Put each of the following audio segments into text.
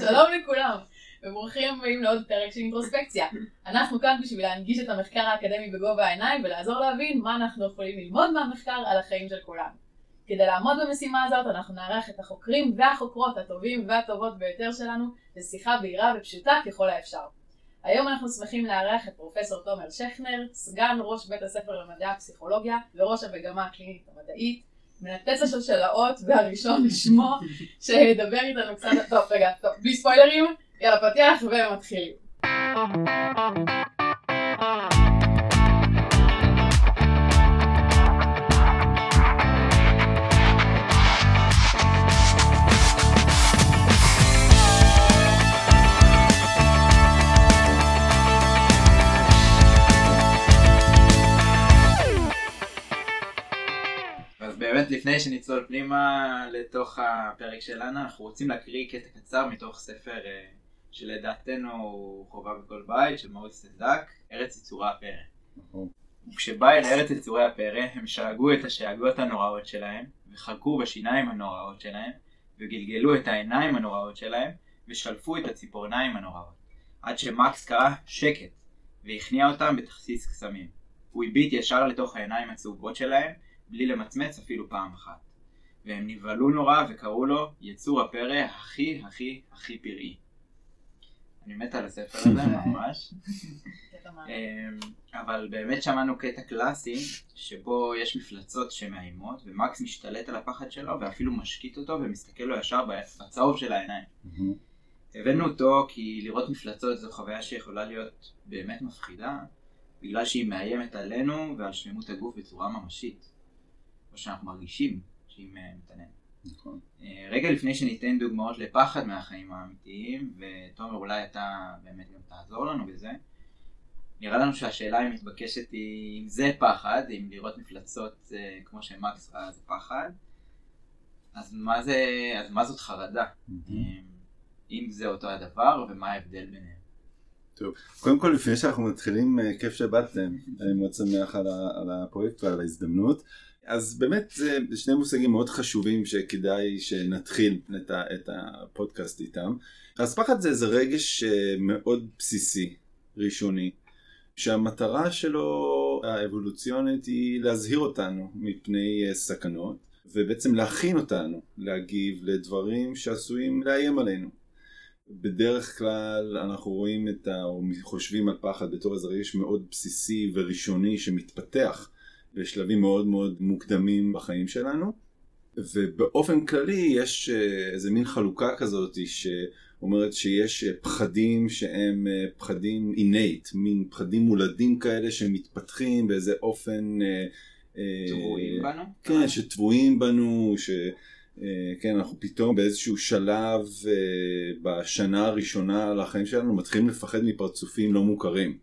שלום לכולם, וברוכים הבאים לעוד פרק של אינטרוספקציה. אנחנו כאן בשביל להנגיש את המחקר האקדמי בגובה העיניים ולעזור להבין מה אנחנו יכולים ללמוד מהמחקר על החיים של כולם. כדי לעמוד במשימה הזאת אנחנו נארח את החוקרים והחוקרות הטובים והטובות ביותר שלנו לשיחה בהירה ופשוטה ככל האפשר. היום אנחנו שמחים לארח את פרופסור תומר שכנר, סגן ראש בית הספר למדעי הפסיכולוגיה וראש המגמה הקלינית המדעית, מנתץ השלשלאות והראשון לשמו, שידבר איתנו קצת, טוב רגע, טוב, בלי ספוילרים, יאללה פתיח ומתחילים. באמת לפני שנצלול פנימה לתוך הפרק שלנו, אנחנו רוצים להקריא קטע קצר מתוך ספר אה, שלדעתנו הוא חובה בכל בית, של מוריס סנדק, ארץ יצורי הפרא. נכון. וכשבא אל ארץ יצורי הפרא, הם שאגו את השאגות הנוראות שלהם, וחלקו בשיניים הנוראות שלהם, וגלגלו את העיניים הנוראות שלהם, ושלפו את הציפורניים הנוראות. עד שמקס קרא שקט, והכניע אותם בתכסיס קסמים. הוא הביט ישר לתוך העיניים הצהובות שלהם, בלי למצמץ אפילו פעם אחת. והם נבהלו נורא וקראו לו יצור הפרא הכי הכי הכי פראי. אני מת על הספר הזה ממש. אמ, אבל באמת שמענו קטע קלאסי שבו יש מפלצות שמאיימות ומקס משתלט על הפחד שלו ואפילו משקיט אותו ומסתכל לו ישר בצהוב של העיניים. הבאנו אותו כי לראות מפלצות זו חוויה שיכולה להיות באמת מפחידה בגלל שהיא מאיימת עלינו ועל שלמות הגוף בצורה ממשית. או שאנחנו מרגישים שהיא מתעניינת. נכון. אה, רגע לפני שניתן דוגמאות לפחד מהחיים האמיתיים, ותומר אולי אתה באמת גם תעזור לנו בזה, נראה לנו שהשאלה המתבקשת היא אם זה פחד, אם לראות מפלצות אה, כמו שמקס ראה זה פחד, אז מה, זה, אז מה זאת חרדה? אה, אם זה אותו הדבר ומה ההבדל ביניהם. טוב, קודם כל לפני שאנחנו מתחילים, כיף שבאתם, אני מאוד שמח על, ה, על הפרויקט ועל ההזדמנות. אז באמת זה שני מושגים מאוד חשובים שכדאי שנתחיל את, ה, את הפודקאסט איתם. אז פחד זה איזה רגש אה, מאוד בסיסי, ראשוני, שהמטרה שלו האבולוציונית היא להזהיר אותנו מפני אה, סכנות, ובעצם להכין אותנו להגיב לדברים שעשויים לאיים עלינו. בדרך כלל אנחנו רואים את ה... או חושבים על פחד בתור איזה רגש מאוד בסיסי וראשוני שמתפתח בשלבים מאוד מאוד מוקדמים בחיים שלנו ובאופן כללי יש אה, איזה מין חלוקה כזאת שאומרת שיש אה, פחדים שהם אה, פחדים innate, מין פחדים מולדים כאלה שמתפתחים באיזה אופן טבועים בנו? כן, שטבועים בנו, ש... כן, אנחנו פתאום באיזשהו שלב בשנה הראשונה לחיים שלנו מתחילים לפחד מפרצופים לא מוכרים.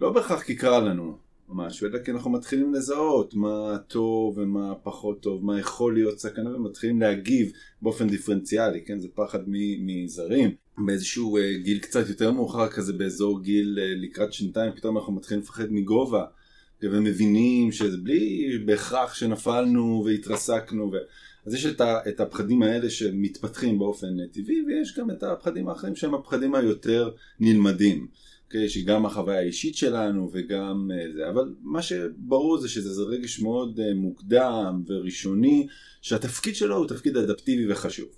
לא בהכרח כי קרה לנו משהו, אלא כי אנחנו מתחילים לזהות מה טוב ומה פחות טוב, מה יכול להיות סכנה, ומתחילים להגיב באופן דיפרנציאלי, כן, זה פחד מזרים. באיזשהו אה, גיל קצת יותר מאוחר כזה, באזור גיל אה, לקראת שנתיים, פתאום אנחנו מתחילים לפחד מגובה. ומבינים שזה בלי בהכרח שנפלנו והתרסקנו. ו... אז יש את, ה, את הפחדים האלה שמתפתחים באופן טבעי, ויש גם את הפחדים האחרים שהם הפחדים היותר נלמדים. Okay, שגם החוויה האישית שלנו וגם אה, זה, אבל מה שברור זה שזה זה רגש מאוד אה, מוקדם וראשוני, שהתפקיד שלו הוא תפקיד אדפטיבי וחשוב.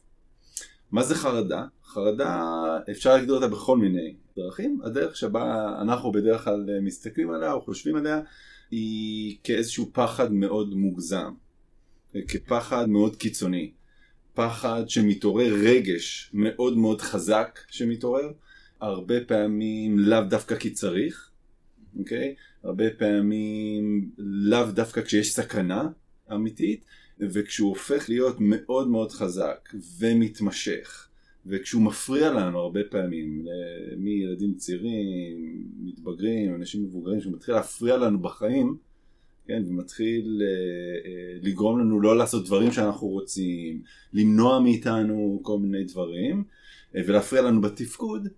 מה זה חרדה? חרדה אפשר להגדיר אותה בכל מיני דרכים, הדרך שבה אנחנו בדרך כלל אה, מסתכלים עליה או חושבים עליה היא כאיזשהו פחד מאוד מוגזם, כפחד מאוד קיצוני, פחד שמתעורר רגש מאוד מאוד חזק שמתעורר, הרבה פעמים לאו דווקא כי צריך, אוקיי? הרבה פעמים לאו דווקא כשיש סכנה אמיתית, וכשהוא הופך להיות מאוד מאוד חזק ומתמשך, וכשהוא מפריע לנו הרבה פעמים, ל- מילדים צעירים, מתבגרים, אנשים מבוגרים, שהוא מתחיל להפריע לנו בחיים, כן, ומתחיל אה, אה, לגרום לנו לא לעשות דברים שאנחנו רוצים, למנוע מאיתנו כל מיני דברים, אה, ולהפריע לנו בתפקוד,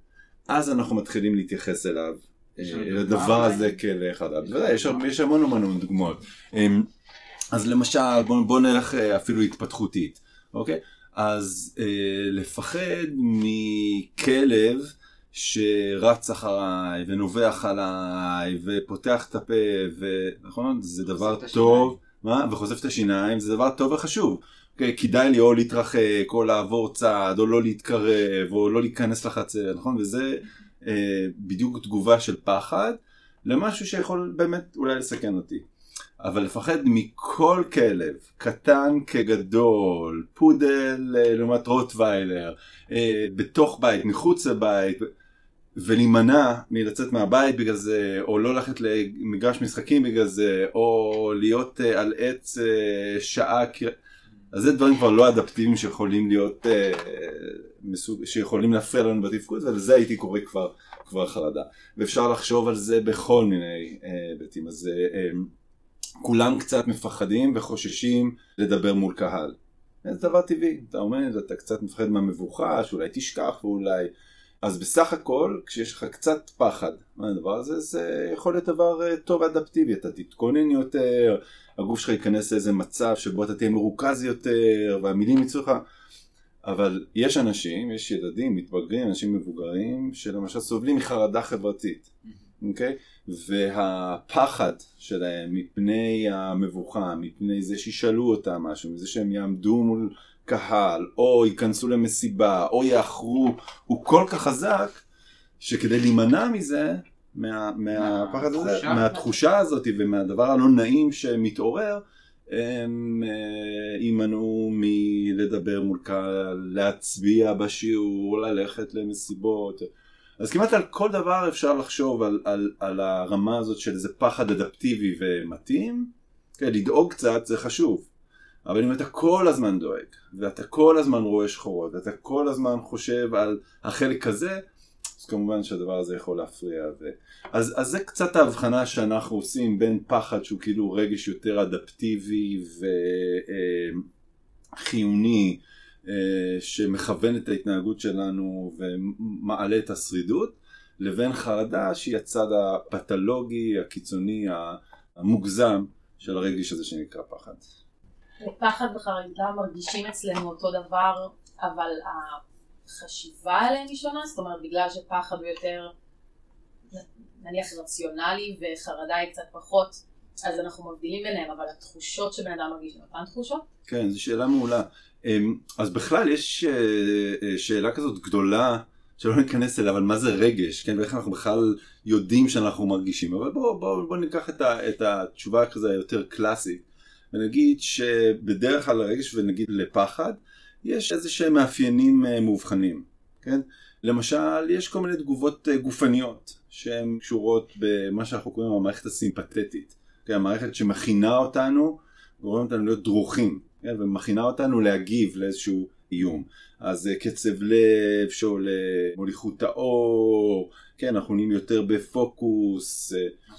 אז אנחנו מתחילים להתייחס אליו, אה, לדבר הזה? כאל חרדה. בוודאי, יש, המון המון דוגמאות. אמ, אז למשל, בואו בוא נלך אה, אפילו התפתחותית, אוקיי? אז אה, לפחד מכלב שרץ אחריי ונובח עליי ופותח את הפה, ונכון? זה דבר טוב. מה? וחושף את השיניים, זה דבר טוב וחשוב. כדאי לי או להתרחק, או לעבור צעד, או לא להתקרב, או לא להיכנס לחצר, נכון? וזה אה, בדיוק תגובה של פחד למשהו שיכול באמת אולי לסכן אותי. אבל לפחד מכל כלב, קטן כגדול, פודל אה, לעומת רוטוויילר, אה, בתוך בית, מחוץ לבית, ולהימנע מלצאת מהבית בגלל זה, או לא ללכת למגרש משחקים בגלל זה, או להיות uh, על עץ uh, שעה, אז זה דברים כבר לא אדפטיביים שיכולים להיות, uh, מסוג, שיכולים להפריע לנו בתפקוד, ולזה הייתי קורא כבר, כבר חרדה. ואפשר לחשוב על זה בכל מיני היבטים, uh, אז um, כולם קצת מפחדים וחוששים לדבר מול קהל. זה דבר טבעי, אתה עומד, אתה קצת מפחד מהמבוכה, שאולי תשכח ואולי... אז בסך הכל, כשיש לך קצת פחד מהדבר הזה, זה יכול להיות דבר אה, טוב אדפטיבי, אתה תתכונן יותר, הגוף שלך ייכנס לאיזה מצב שבו אתה תהיה מרוכז יותר, והמילים יצאו לך. אבל יש אנשים, יש ילדים, מתבגרים, אנשים מבוגרים, שלמשל סובלים מחרדה חברתית, אוקיי? Okay? והפחד שלהם מפני המבוכה, מפני זה שישאלו אותם משהו, מזה שהם יעמדו מול קהל, או ייכנסו למסיבה, או יאחרו, הוא כל כך חזק, שכדי להימנע מזה, מה, מהפחד הזה, מהתחושה הזאת ומהדבר הלא נעים שמתעורר, הם אה, יימנעו מלדבר מול קהל, להצביע בשיעור, ללכת למסיבות. אז כמעט על כל דבר אפשר לחשוב על, על, על הרמה הזאת של איזה פחד אדפטיבי ומתאים. כן, לדאוג קצת זה חשוב. אבל אם אתה כל הזמן דואג, ואתה כל הזמן רואה שחורות, ואתה כל הזמן חושב על החלק הזה, אז כמובן שהדבר הזה יכול להפריע. ו... אז, אז זה קצת ההבחנה שאנחנו עושים בין פחד שהוא כאילו רגש יותר אדפטיבי וחיוני, אה, אה, שמכוון את ההתנהגות שלנו ומעלה את השרידות, לבין חרדה שהיא הצד הפתולוגי, הקיצוני, המוגזם של הרגש הזה שנקרא פחד. פחד וחרדה מרגישים אצלנו אותו דבר, אבל החשיבה עליהם היא שונה? זאת אומרת, בגלל שפחד הוא יותר נניח רציונלי וחרדה היא קצת פחות, אז אנחנו מבדילים ביניהם, אבל התחושות שבן אדם מרגיש הן אותן תחושות? כן, זו שאלה מעולה. אמ, אז בכלל יש אה, אה, שאלה כזאת גדולה, שלא ניכנס אליה, אבל מה זה רגש, כן, ואיך אנחנו בכלל יודעים שאנחנו מרגישים, אבל בואו בוא, בוא ניקח את, ה, את התשובה כזה היותר קלאסית. ונגיד שבדרך כלל הרגש ונגיד לפחד, יש איזה שהם מאפיינים אה, מאובחנים, כן? למשל, יש כל מיני תגובות אה, גופניות שהן קשורות במה שאנחנו קוראים המערכת הסימפתטית, כן? המערכת שמכינה אותנו, גורמת אותנו להיות דרוכים, כן? ומכינה אותנו להגיב לאיזשהו איום. אז אה, קצב לב שעולה, מוליכות האור, כן, אנחנו נהיים יותר בפוקוס,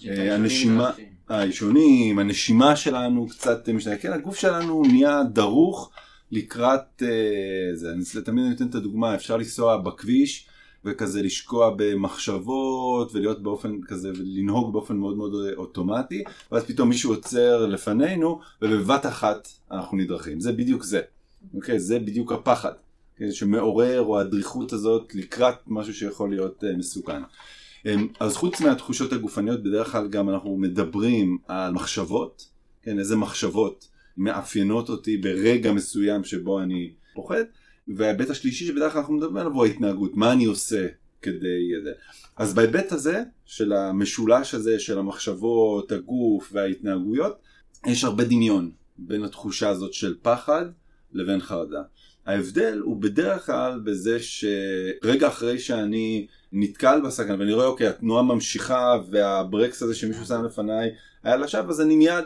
הנשימה, האישונים, הנשימה שלנו קצת משנה, כן, הגוף שלנו נהיה דרוך לקראת אה, זה, אני תמיד נותן את הדוגמה, אפשר לנסוע בכביש וכזה לשקוע במחשבות ולהיות באופן כזה ולנהוג באופן מאוד מאוד אוטומטי ואז פתאום מישהו עוצר לפנינו ובבת אחת אנחנו נדרכים, זה בדיוק זה, אוקיי, זה בדיוק הפחד. כן, שמעורר או הדריכות הזאת לקראת משהו שיכול להיות uh, מסוכן. אמ, אז חוץ מהתחושות הגופניות, בדרך כלל גם אנחנו מדברים על מחשבות, כן, איזה מחשבות מאפיינות אותי ברגע מסוים שבו אני פוחד, וההיבט השלישי שבדרך כלל אנחנו מדברים עליו הוא ההתנהגות, מה אני עושה כדי... אז בהיבט הזה, של המשולש הזה של המחשבות, הגוף וההתנהגויות, יש הרבה דמיון בין התחושה הזאת של פחד לבין חרדה. ההבדל הוא בדרך כלל בזה שרגע אחרי שאני נתקל בסכנה ואני רואה אוקיי התנועה ממשיכה והברקס הזה שמישהו שם לפניי היה לשווא אז אני מיד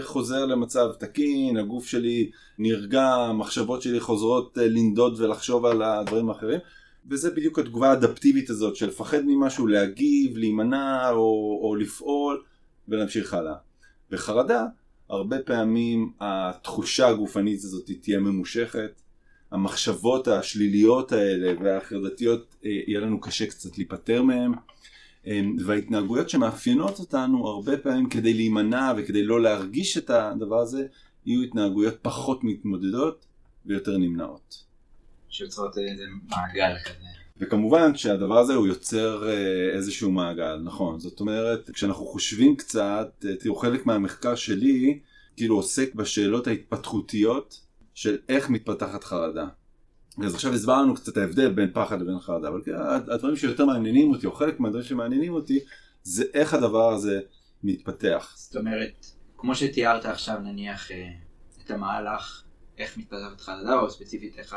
חוזר למצב תקין, הגוף שלי נרגע, המחשבות שלי חוזרות אה, לנדוד ולחשוב על הדברים האחרים וזה בדיוק התגובה האדפטיבית הזאת של לפחד ממשהו, להגיב, להימנע או, או לפעול ולהמשיך הלאה. בחרדה הרבה פעמים התחושה הגופנית הזאת תהיה ממושכת המחשבות השליליות האלה והחרדתיות אה, יהיה לנו קשה קצת להיפטר מהן אה, וההתנהגויות שמאפיינות אותנו הרבה פעמים כדי להימנע וכדי לא להרגיש את הדבר הזה יהיו התנהגויות פחות מתמודדות ויותר נמנעות. שיוצרות איזה מעגל כזה. וכמובן שהדבר הזה הוא יוצר אה, איזשהו מעגל, נכון. זאת אומרת, כשאנחנו חושבים קצת, אה, תראו, חלק מהמחקר שלי כאילו עוסק בשאלות ההתפתחותיות של איך מתפתחת חרדה. אז עכשיו הסברנו קצת ההבדל בין פחד לבין חרדה, אבל הדברים שיותר מעניינים אותי, או חלק מהדברים שמעניינים אותי, זה איך הדבר הזה מתפתח. זאת אומרת, כמו שתיארת עכשיו נניח אה, את המהלך, איך מתפתחת חרדה, או ספציפית איך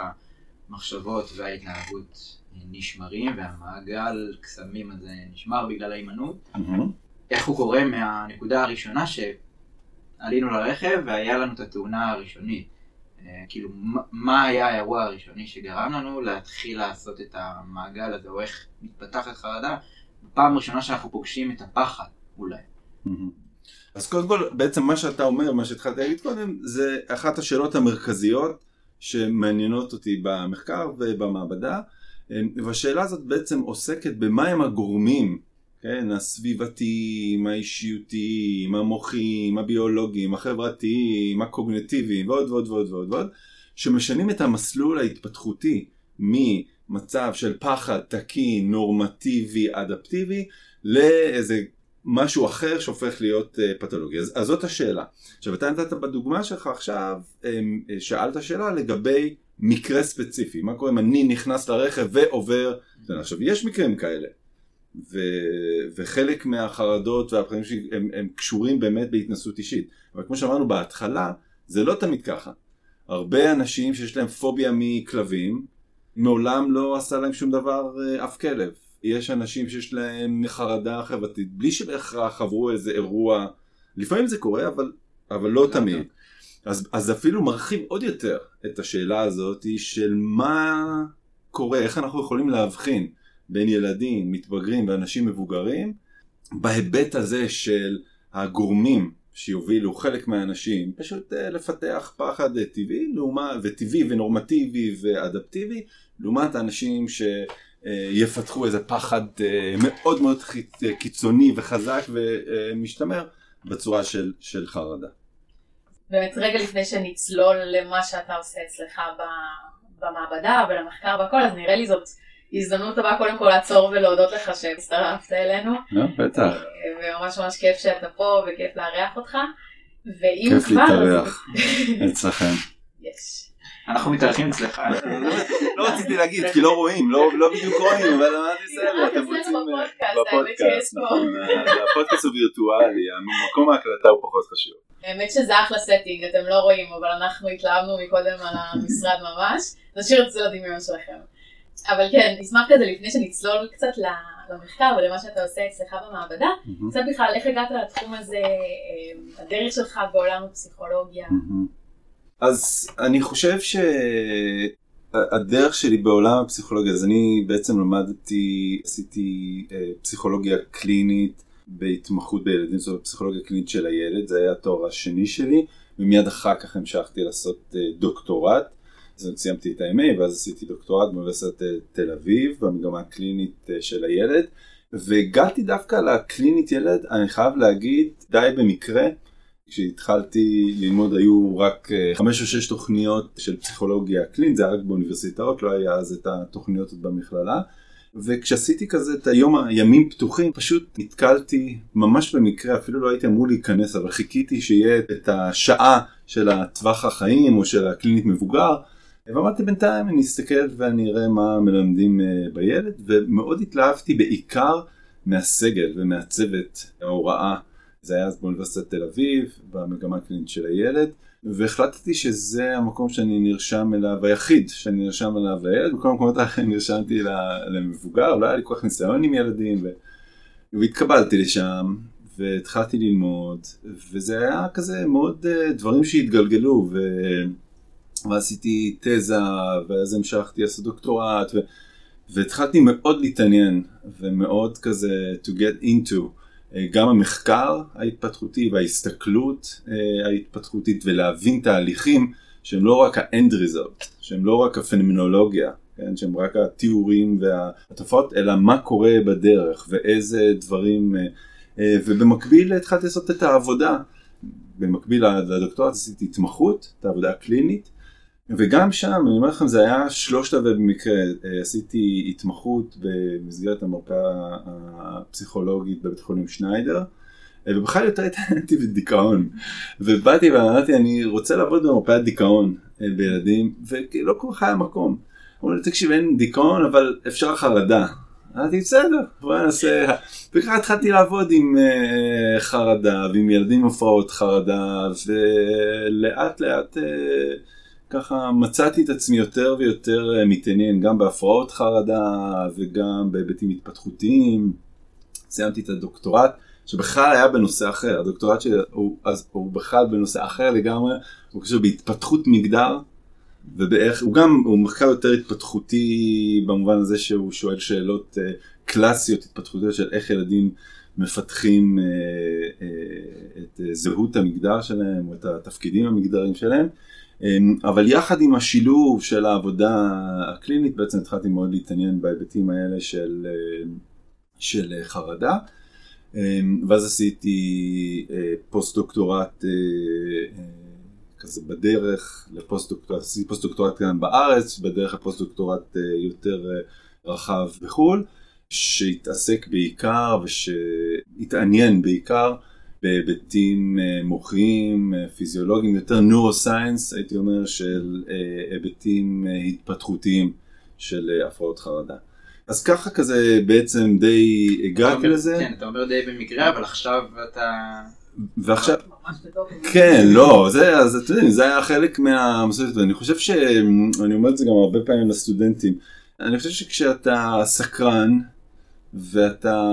המחשבות וההתנהגות נשמרים, והמעגל קסמים הזה נשמר בגלל ההימנעות, Mm-hmm. איך הוא קורה מהנקודה הראשונה שעלינו לרכב והיה לנו את התאונה הראשונית. אה, כאילו, מה- היה האירוע הראשוני שגרם לנו להתחיל לעשות את המעגל הזה, או איך מתפתחת חרדה, בפעם ראשונה שאנחנו פוגשים את הפחד, אולי. מהמם. אז קודם כל, בעצם מה שאתה אומר, מה שהתחלתי להגיד קודם, זה אחת השאלות המרכזיות שמעניינות אותי במחקר ובמעבדה, והשאלה הזאת בעצם עוסקת במהם הגורמים, כן, הסביבתיים, האישיותיים, המוחיים, הביולוגיים, החברתיים, הקוגנטיביים ועוד ועוד ועוד ועוד ועוד, שמשנים את המסלול ההתפתחותי ממצב של פחד תקין, נורמטיבי, אדפטיבי, לאיזה משהו אחר שהופך להיות uh, פתולוגי. אז, אז זאת השאלה. עכשיו אתה נתת בדוגמה שלך עכשיו, um, שאלת שאלה לגבי מקרה ספציפי, מה קורה אם אני נכנס לרכב ועובר, עכשיו יש מקרים כאלה, ו, וחלק מהחרדות והפחדים שלי הם, הם קשורים באמת בהתנסות אישית, אבל כמו שאמרנו בהתחלה, זה לא תמיד ככה. הרבה אנשים שיש להם פוביה מכלבים, מעולם לא עשה להם שום דבר uh, אף כלב. יש אנשים שיש להם חרדה חברתית, בלי שבהכרח עברו איזה אירוע, לפעמים זה קורה, אבל, אבל לא תמיד. אז, אז אפילו מרחיב עוד יותר את השאלה הזאת של מה קורה, איך אנחנו יכולים להבחין בין ילדים, מתבגרים ואנשים מבוגרים, בהיבט הזה של הגורמים שיובילו חלק מהאנשים פשוט uh, לפתח פחד uh, טבעי, וטבעי ונורמטיבי ואדפטיבי, לעומת האנשים ש... יפתחו איזה פחד מאוד מאוד קיצוני וחזק ומשתמר בצורה של, של חרדה. באמת רגע לפני שנצלול למה שאתה עושה אצלך במעבדה ולמחקר והכל, אז נראה לי זאת הזדמנות טובה קודם כל לעצור ולהודות לך שהצטרפת אלינו. בטח. וממש ממש כיף שאתה פה וכיף לארח אותך. ואם כיף כבר... להתארח אצלכם. יש. אנחנו מתארחים אצלך. לא רציתי להגיד כי לא רואים, לא בדיוק רואים, אבל אמרתי בסדר, אתם רוצים בפודקאסט, נכון, הפודקאסט הוא וירטואלי, מקום ההקלטה הוא פחות חשוב. האמת שזה אחלה setting, אתם לא רואים, אבל אנחנו התלהבנו מקודם על המשרד ממש, נשאיר את זה לדמיון שלכם. אבל כן, נשמח כזה לפני שנצלול קצת למחקר ולמה שאתה עושה אצלך במעבדה, קצת בכלל איך הגעת לתחום הזה, הדרך שלך בעולם הפסיכולוגיה. אז אני חושב שהדרך שלי בעולם הפסיכולוגיה, אז אני בעצם למדתי, עשיתי פסיכולוגיה קלינית בהתמחות בילדים, זאת אומרת פסיכולוגיה קלינית של הילד, זה היה התואר השני שלי, ומיד אחר כך המשכתי לעשות דוקטורט. אז סיימתי את ה-MA ואז עשיתי דוקטורט באוניברסיטת תל אביב במגמה הקלינית של הילד והגעתי דווקא לקלינית ילד, אני חייב להגיד, די במקרה. כשהתחלתי ללמוד היו רק חמש או שש תוכניות של פסיכולוגיה קלינית, זה היה רק באוניברסיטאות, לא היה אז את התוכניות במכללה. וכשעשיתי כזה את היום הימים פתוחים, פשוט נתקלתי ממש במקרה, אפילו לא הייתי אמור להיכנס, אבל חיכיתי שיהיה את השעה של הטווח החיים או של הקלינית מבוגר. ואמרתי בינתיים אני אסתכל ואני אראה מה מלמדים בילד, ומאוד התלהבתי בעיקר מהסגל ומהצוות ההוראה. זה היה אז באוניברסיטת תל אביב, במגמה הקלינית של הילד, והחלטתי שזה המקום שאני נרשם אליו, היחיד שאני נרשם אליו לילד, בכל המקומות האחרים נרשמתי למבוגר, לא היה לי כל כך ניסיון עם ילדים, ו... והתקבלתי לשם, והתחלתי ללמוד, וזה היה כזה מאוד דברים שהתגלגלו, ו... ועשיתי תזה, ואז המשכתי לעשות דוקטורט, ו... והתחלתי מאוד להתעניין, ומאוד כזה to get into. גם המחקר ההתפתחותי וההסתכלות ההתפתחותית ולהבין תהליכים שהם לא רק ה-end result, שהם לא רק הפנומנולוגיה, כן, שהם רק התיאורים והתופעות, אלא מה קורה בדרך ואיזה דברים, ובמקביל התחלתי לעשות את העבודה, במקביל לדוקטורט עשיתי התמחות, את העבודה הקלינית, וגם שם, אני אומר לכם, זה היה שלושת רבעי במקרה, אה, עשיתי התמחות במסגרת המרפאה הפסיכולוגית בבית חולים שניידר, אה, ובכלל יותר התעניינתי בדיכאון. ובאתי ואמרתי, אני רוצה לעבוד במרפאת דיכאון אה, בילדים, ולא כל כך היה מקום. אמרו לי, תקשיב, אין דיכאון, אבל אפשר חרדה. אמרתי, בסדר, בוא נעשה... וככה התחלתי לעבוד עם uh, חרדה, ועם ילדים עם הפרעות חרדה, ולאט לאט uh, ככה מצאתי את עצמי יותר ויותר uh, מתעניין גם בהפרעות חרדה, וגם בהיבטים התפתחותיים. סיימתי את הדוקטורט, שבכלל היה בנושא אחר, הדוקטורט שלי הוא, אז, הוא בכלל בנושא אחר לגמרי, הוא קשור בהתפתחות מגדר. ובאיך, הוא גם, הוא מחקר יותר התפתחותי במובן הזה שהוא שואל שאלות uh, קלאסיות התפתחותיות של איך ילדים מפתחים uh, uh, את uh, זהות המגדר שלהם או את התפקידים המגדריים שלהם. אמ, אבל יחד עם השילוב של העבודה הקלינית בעצם התחלתי מאוד להתעניין בהיבטים האלה של, אה, של אה, חרדה. אמ, ואז עשיתי אה, פוסט דוקטורט uh, כזה בדרך לפוסט דוקטורט, עשיתי פוסט דוקטורט כאן בארץ, בדרך לפוסט דוקטורט יותר רחב בחו"ל, שהתעסק בעיקר ושהתעניין בעיקר בהיבטים מוחיים, פיזיולוגיים, יותר נורוסיינס, הייתי אומר, של היבטים התפתחותיים של הפרעות חרדה. אז ככה כזה בעצם די הגעתי לזה. כן, אתה אומר די במקרה, אבל עכשיו אתה... ועכשיו, כן, לא, זה, אז אתם יודעים, זה היה חלק מהמסורת, אני חושב ש... אני אומר את זה גם הרבה פעמים לסטודנטים, אני חושב שכשאתה סקרן, ואתה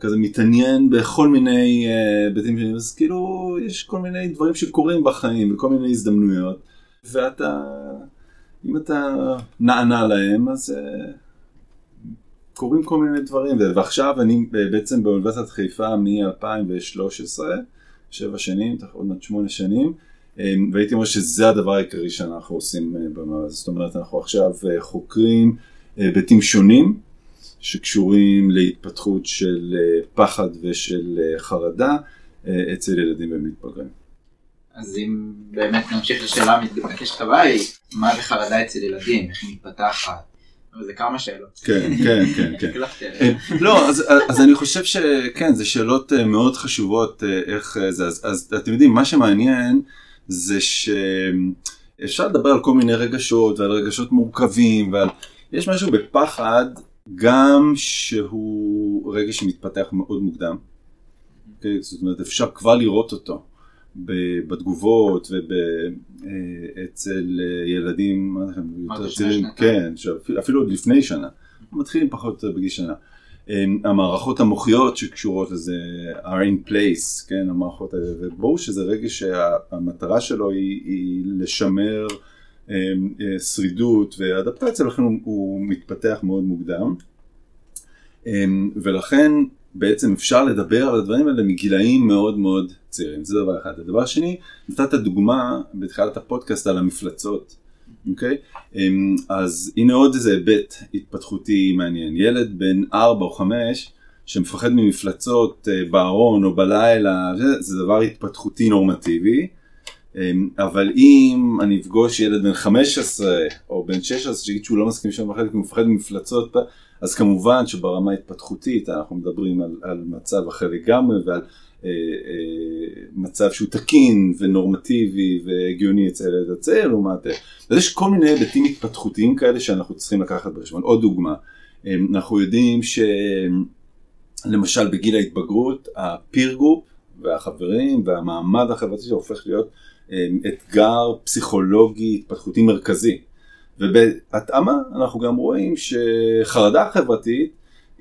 כזה מתעניין בכל מיני היבטים שונים, אז כאילו יש כל מיני דברים שקורים בחיים, וכל מיני הזדמנויות, ואתה, אם אתה נענה להם, אז קורים כל מיני דברים, ועכשיו אני בעצם באוניברסיטת חיפה מ-2013, שבע שנים, עוד מעט שמונה שנים, והייתי אומר שזה הדבר העיקרי שאנחנו עושים אה, במערכת, זאת אומרת אנחנו עכשיו אה, חוקרים אה, היבטים שונים שקשורים להתפתחות של פחד ושל חרדה אצל ילדים ומתבגרים. אז אם באמת נמשיך לשאלה המתבקשת הבאה היא, מה זה חרדה אצל ילדים, איך היא מתפתחת? זה כמה שאלות. כן, כן, כן, כן. לא, אז, אז אני חושב שכן, זה שאלות אה, מאוד חשובות אה, איך אה, זה, אז, אז אתם יודעים, מה שמעניין זה שאפשר לדבר על כל מיני רגשות ועל רגשות מורכבים ועל, יש משהו בפחד גם שהוא רגש שמתפתח מאוד מוקדם. Okay, אוקיי? זאת אומרת, אפשר כבר לראות אותו. בתגובות ואצל אה, ילדים יותר צעירים, כן, אפילו עוד לפני שנה, מתחילים פחות או יותר בגיל שנה. אמ, המערכות המוחיות שקשורות לזה are in place, כן, המערכות האלה, וברור שזה רגע שהמטרה שלו היא, היא לשמר אה, שרידות ואדפטציה, לכן הוא, הוא מתפתח מאוד מוקדם. אמ, ולכן בעצם אפשר לדבר על הדברים האלה מגילאים מאוד מאוד צעירים, זה דבר אחד. הדבר שני, נתת דוגמה בתחילת הפודקאסט על המפלצות, אוקיי? אמ, אז הנה עוד איזה היבט התפתחותי מעניין. ילד בן 4 או 5 שמפחד ממפלצות אה, בארון או בלילה, זה, זה דבר התפתחותי נורמטיבי. אמ, אבל אם אני אפגוש ילד בן 15 או בן 16 שיגיד שהוא לא מסכים שם בחלק, הוא מפחד ממפלצות, אז כמובן שברמה ההתפתחותית אנחנו מדברים על, על מצב אחר לגמרי ועל אה, אה, מצב שהוא תקין ונורמטיבי והגיוני אצל ילד הצעיר לעומת... אז יש כל מיני היבטים התפתחותיים כאלה שאנחנו צריכים לקחת בחשבון. עוד דוגמה, אה, אנחנו יודעים שלמשל בגיל ההתבגרות ה peer group והחברים והמעמד החברתי שהופך להיות אה, אתגר פסיכולוגי התפתחותי מרכזי. ובהתאמה אנחנו גם רואים שחרדה חברתית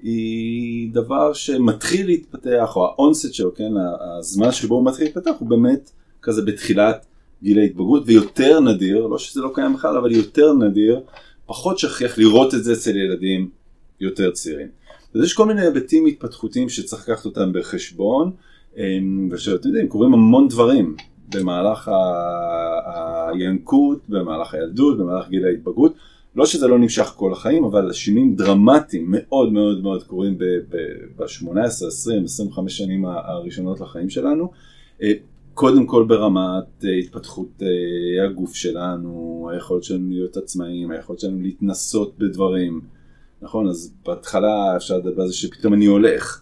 היא דבר שמתחיל להתפתח, או האונסט שלו, כן, הזמן שבו הוא מתחיל להתפתח הוא באמת כזה בתחילת גיל ההתבגרות, ויותר נדיר, לא שזה לא קיים בכלל, אבל יותר נדיר, פחות שכיח לראות את זה אצל ילדים יותר צעירים. אז יש כל מיני היבטים התפתחותיים שצריך לקחת אותם בחשבון, אמ, ושאתם יודעים, קורים המון דברים במהלך הינקות, במהלך הילדות, במהלך גיל ההתבגרות. לא שזה לא נמשך כל החיים, אבל שינויים דרמטיים מאוד מאוד מאוד קורים ב-18, 20, 25 שנים הראשונות לחיים שלנו. אה, קודם כל ברמת אה, התפתחות אה, הגוף שלנו, היכולת שלנו להיות עצמאים, היכולת שלנו להתנסות בדברים, נכון? אז בהתחלה אפשר לדבר על זה שפתאום אני הולך,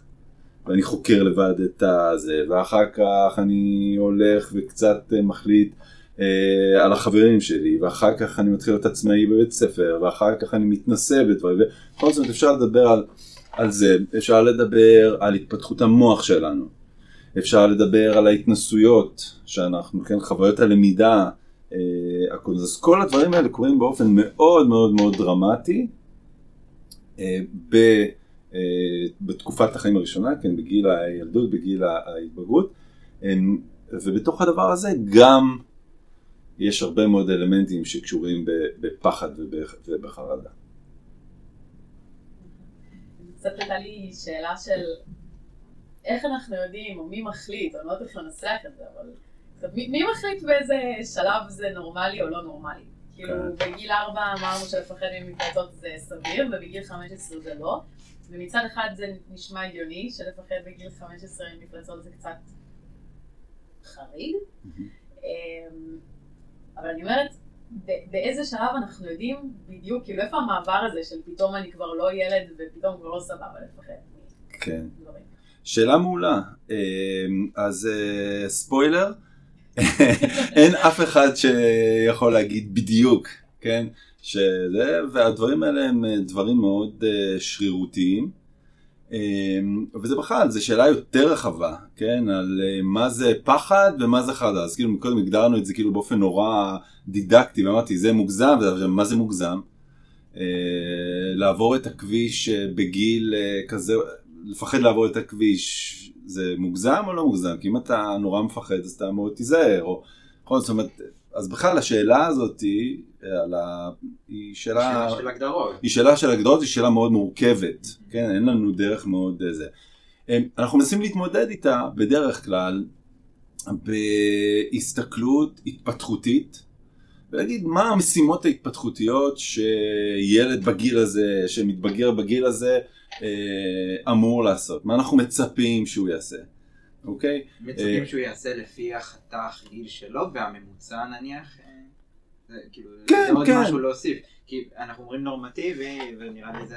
ואני חוקר לבד את הזה, ואחר כך אני הולך וקצת אה, מחליט אה, על החברים שלי, ואחר כך אני מתחיל להיות עצמאי בבית ספר, ואחר כך אני מתנסה בדברים, ובכל זאת אפשר לדבר על, על זה, אפשר לדבר על התפתחות המוח שלנו, אפשר לדבר על ההתנסויות שאנחנו, כן, חוויות הלמידה, אה, אז כל הדברים האלה קורים באופן מאוד מאוד מאוד דרמטי אה, ב, בתקופת החיים הראשונה, כן, בגיל הילדות, בגיל ההתבגרות, אה, ובתוך הדבר הזה גם יש הרבה מאוד אלמנטים שקשורים בפחד ובחרדה. קצת הייתה לי שאלה של איך אנחנו יודעים, או מי מחליט, אני לא יודעת איך לנסח את זה, אבל מי, מי מחליט באיזה שלב זה נורמלי או לא נורמלי? כאילו, כן. בגיל 4 אמרנו שלפחד ממפלצות זה סביר, ובגיל 15 זה לא. ומצד אחד זה נשמע הגיוני, שלפחד בגיל 15 ממפלצות זה קצת חריג. אמ, אבל אני אומרת, באיזה שלב אנחנו יודעים בדיוק, כאילו איפה המעבר הזה של פתאום אני כבר לא ילד ופתאום כבר לא סבבה לפחד. כן. שאלה מעולה. אמ, אז אה, ספוילר, אין אף אחד שיכול להגיד בדיוק, כן? שזה, והדברים האלה הם אה, דברים מאוד uh, שרירותיים. Um, וזה בכלל, זו שאלה יותר רחבה, כן? על מה זה פחד ומה זה חרדה. אז כאילו קודם הגדרנו את זה כאילו באופן נורא דידקטי, ואמרתי זה מוגזם, ומה זה מוגזם? לעבור את הכביש בגיל כזה, לפחד לעבור את הכביש זה מוגזם או לא מוגזם? כי אם אתה נורא מפחד אז אתה מאוד תיזהר, או... נכון, זאת אומרת, אז בכלל השאלה הזאת היא, על ה... היא שאלה... שאלה של הגדרות. היא שאלה של הגדרות, היא שאלה מאוד מורכבת, כן? אין לנו דרך מאוד זה. אנחנו מנסים להתמודד איתה בדרך כלל בהסתכלות התפתחותית, ולהגיד מה המשימות ההתפתחותיות שילד בגיל הזה, שמתבגר בגיל הזה, אה, אמור לעשות, מה אנחנו מצפים שהוא יעשה, אוקיי? מצפים אה, שהוא יעשה לפי החתך גיל שלו והממוצע נניח? אה, כאילו, כן, זה עוד כן. משהו להוסיף, כי אנחנו אומרים נורמטיבי, ונראה לי זה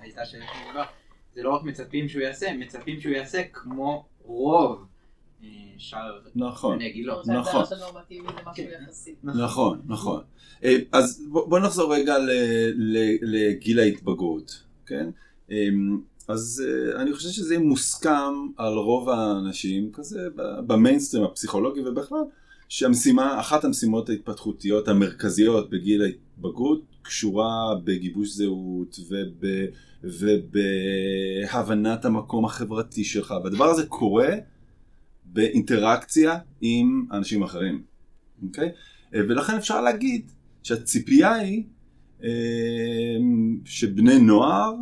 הייתה שאלה שמדבר, זה לא רק מצפים שהוא יעשה, מצפים שהוא יעשה כמו רוב שאר נכון, בני גילו. נכון, נכון, נכון. אז בוא נחזור רגע לגיל ההתבגרות, כן? אמ, אז אה, אני חושב שזה מוסכם על רוב האנשים, כזה במיינסטרים הפסיכולוגי ובכלל, שהמשימה, אחת המשימות ההתפתחותיות המרכזיות בגיל ההתבגרות קשורה בגיבוש זהות וב, ובהבנת המקום החברתי שלך, והדבר הזה קורה באינטראקציה עם אנשים אחרים, אוקיי? ולכן אפשר להגיד שהציפייה היא אמ, שבני נוער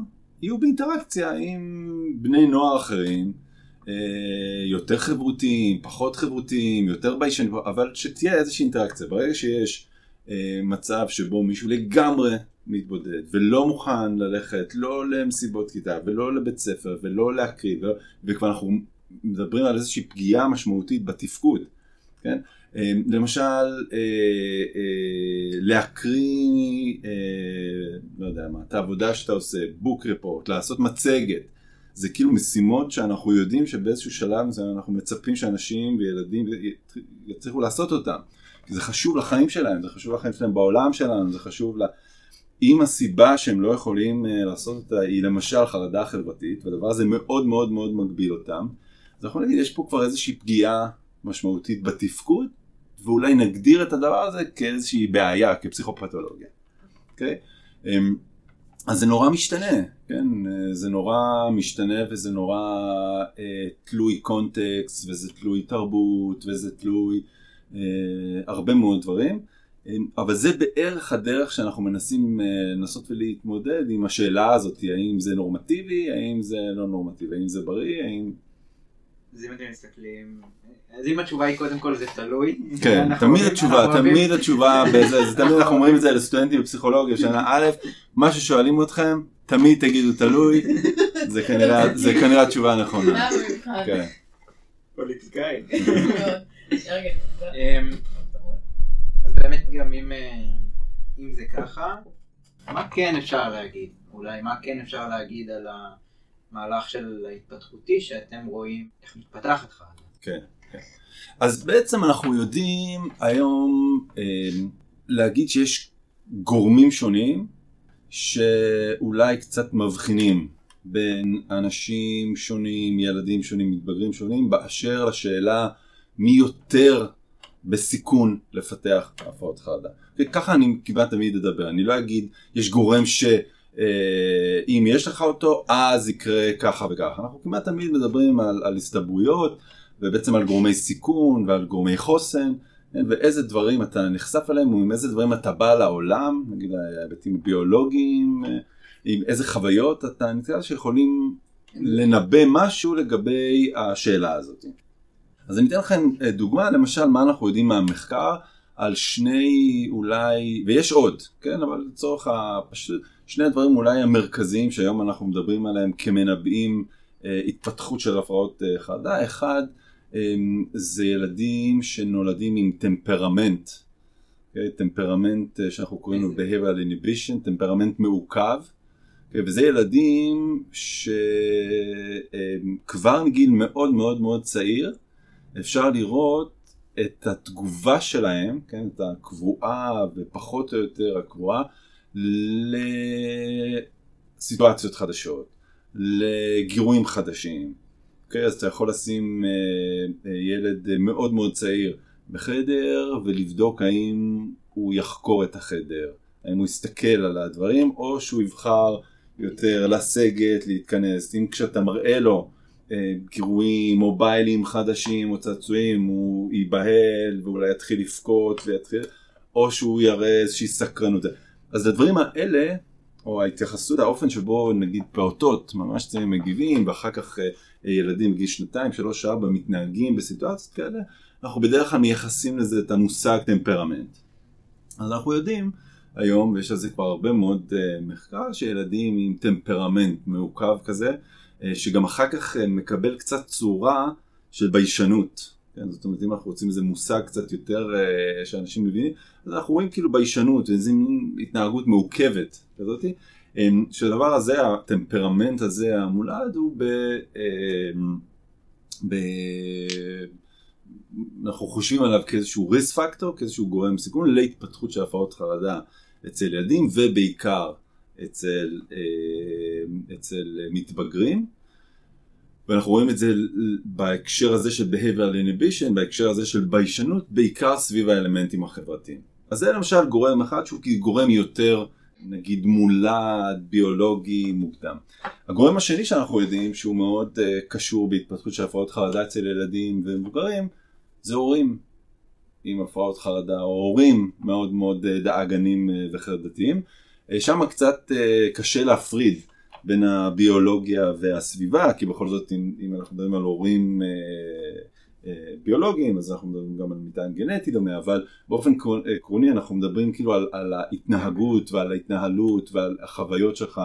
יהיו באינטראקציה עם בני נוער אחרים, אה, יותר חברותיים, פחות חברותיים, יותר ביישנים, אבל שתהיה איזושהי אינטראקציה. ברגע שיש אה, מצב שבו מישהו לגמרי מתבודד ולא מוכן ללכת לא למסיבות כיתה ולא לבית ספר ולא להקריב, וכבר אנחנו מדברים על איזושהי פגיעה משמעותית בתפקוד, כן? אה, למשל, אה, אה, להקריא, לא יודע מה, את העבודה שאתה עושה, בוק רפורט, לעשות מצגת, זה כאילו משימות שאנחנו יודעים שבאיזשהו שלב אנחנו מצפים שאנשים וילדים יצליחו לעשות אותם. זה חשוב לחיים שלהם, זה חשוב לחיים שלהם בעולם שלנו, זה חשוב ל... אם הסיבה שהם לא יכולים לעשות אותה היא למשל חרדה חברתית, והדבר הזה מאוד מאוד מאוד מגביל אותם, אז אנחנו נגיד יש פה כבר איזושהי פגיעה משמעותית בתפקוד, ואולי נגדיר את הדבר הזה כאיזושהי בעיה, כפסיכופתולוגיה. Okay? אוקיי? אמ, אז זה נורא משתנה, כן? זה נורא משתנה וזה נורא אה, תלוי קונטקסט וזה תלוי תרבות וזה תלוי אה, הרבה מאוד דברים. אמ, אבל זה בערך הדרך שאנחנו מנסים אה, לנסות ולהתמודד עם השאלה הזאת, האם זה נורמטיבי, האם זה לא נורמטיבי, האם זה בריא, האם... אז אם אתם מסתכלים אז אם התשובה היא קודם כל זה תלוי. כן, תמיד התשובה, תמיד התשובה, זה תמיד אנחנו אומרים את זה לסטודנטים בפסיכולוגיה שנה א', מה ששואלים אתכם, תמיד תגידו תלוי, זה כנראה התשובה הנכונה. כן. פוליטיקאי. אמ, אז באמת גם אם, אה, אם זה ככה, מה כן אפשר להגיד? אולי מה כן אפשר להגיד על המהלך של ההתפתחותי שאתם רואים איך מתפתחת חרדה? כן, כן. אז בעצם אנחנו יודעים היום אה, להגיד שיש גורמים שונים שאולי קצת מבחינים בין אנשים שונים, ילדים שונים, מתבגרים שונים, באשר לשאלה מי יותר בסיכון לפתח הפרעות חרדה. וככה אני כמעט תמיד אדבר, אני לא אגיד יש גורם שאם יש לך אותו אז יקרה ככה וככה. אנחנו כמעט תמיד מדברים על, על הסתברויות ובעצם על גורמי סיכון ועל גורמי חוסן. כן, ואיזה דברים אתה נחשף אליהם ועם איזה דברים אתה בא לעולם, נגיד ההיבטים ביולוגיים, עם איזה חוויות אתה נתקל שיכולים לנבא משהו לגבי השאלה הזאת. אז אני אתן לכם אה, דוגמה, למשל מה אנחנו יודעים מהמחקר על שני אולי, ויש עוד, כן, אבל לצורך הפשוט, שני הדברים אולי המרכזיים שהיום אנחנו מדברים עליהם כמנבאים אה, התפתחות של הפרעות אה, חרדה, אחד זה ילדים שנולדים עם טמפרמנט, אוקיי, אוקיי? טמפרמנט שאנחנו קוראים לו behavioral inhibition, טמפרמנט מעוכב, אוקיי, וזה ילדים שכבר מגיל מאוד מאוד מאוד צעיר אפשר לראות את התגובה שלהם, כן, את הקבועה ופחות או יותר הקבועה, לסיטואציות חדשות, לגירויים חדשים. אוקיי, אז אתה יכול לשים אה, אה, ילד מאוד מאוד צעיר בחדר ולבדוק האם הוא יחקור את החדר, האם הוא יסתכל על הדברים או שהוא יבחר יותר לסגת, להתכנס. אם כשאתה מראה לו גירויים, מוביילים חדשים או צעצועים, הוא ייבהל ואולי יתחיל לבכות ויתחיל, או שהוא יראה איזושהי סקרנות. אז הדברים האלה, או ההתייחסות, האופן שבו נגיד פעוטות ממש מגיבים, ואחר כך אה, ילדים בגיל שנתיים, שלוש, ארבע, מתנהגים בסיטואציות כאלה, אנחנו בדרך כלל מייחסים לזה את המושג טמפרמנט. אז אנחנו יודעים היום, ויש על זה כבר הרבה מאוד uh, מחקר, שילדים עם טמפרמנט מעוכב כזה, אה, שגם אחר כך אה, מקבל קצת צורה של ביישנות. כן? זאת אומרת, אם אנחנו רוצים איזה מושג קצת יותר uh, שאנשים מבינים, אז אנחנו רואים כאילו ביישנות, איזו התנהגות מעוכבת כזאת, um, שהדבר הזה, הטמפרמנט הזה המולד הוא ב... Um, ב... אנחנו חושבים עליו כאיזשהו risk factor, כאיזשהו גורם סיכון להתפתחות של הפרעות חרדה אצל ילדים ובעיקר אצל, אה, אצל מתבגרים. ואנחנו רואים את זה בהקשר הזה של behavioral inhibition, בהקשר הזה של ביישנות, בעיקר סביב האלמנטים החברתיים. אז זה למשל גורם אחד שהוא גורם יותר נגיד מולד, ביולוגי, מוקדם. הגורם השני שאנחנו יודעים שהוא מאוד uh, קשור בהתפתחות של הפרעות חרדה אצל ילדים ומבוגרים, זה הורים עם הפרעות חרדה, או הורים מאוד מאוד uh, דאגנים uh, וחרדתיים. אה, שם קצת אה, קשה להפריד בין הביולוגיה והסביבה, כי בכל זאת אם, אם אנחנו מדברים על הורים אה, ביולוגיים, אז אנחנו מדברים גם על מטען גנטי דומה, אבל באופן עקרוני אנחנו מדברים כאילו על, על ההתנהגות ועל ההתנהלות ועל החוויות שלך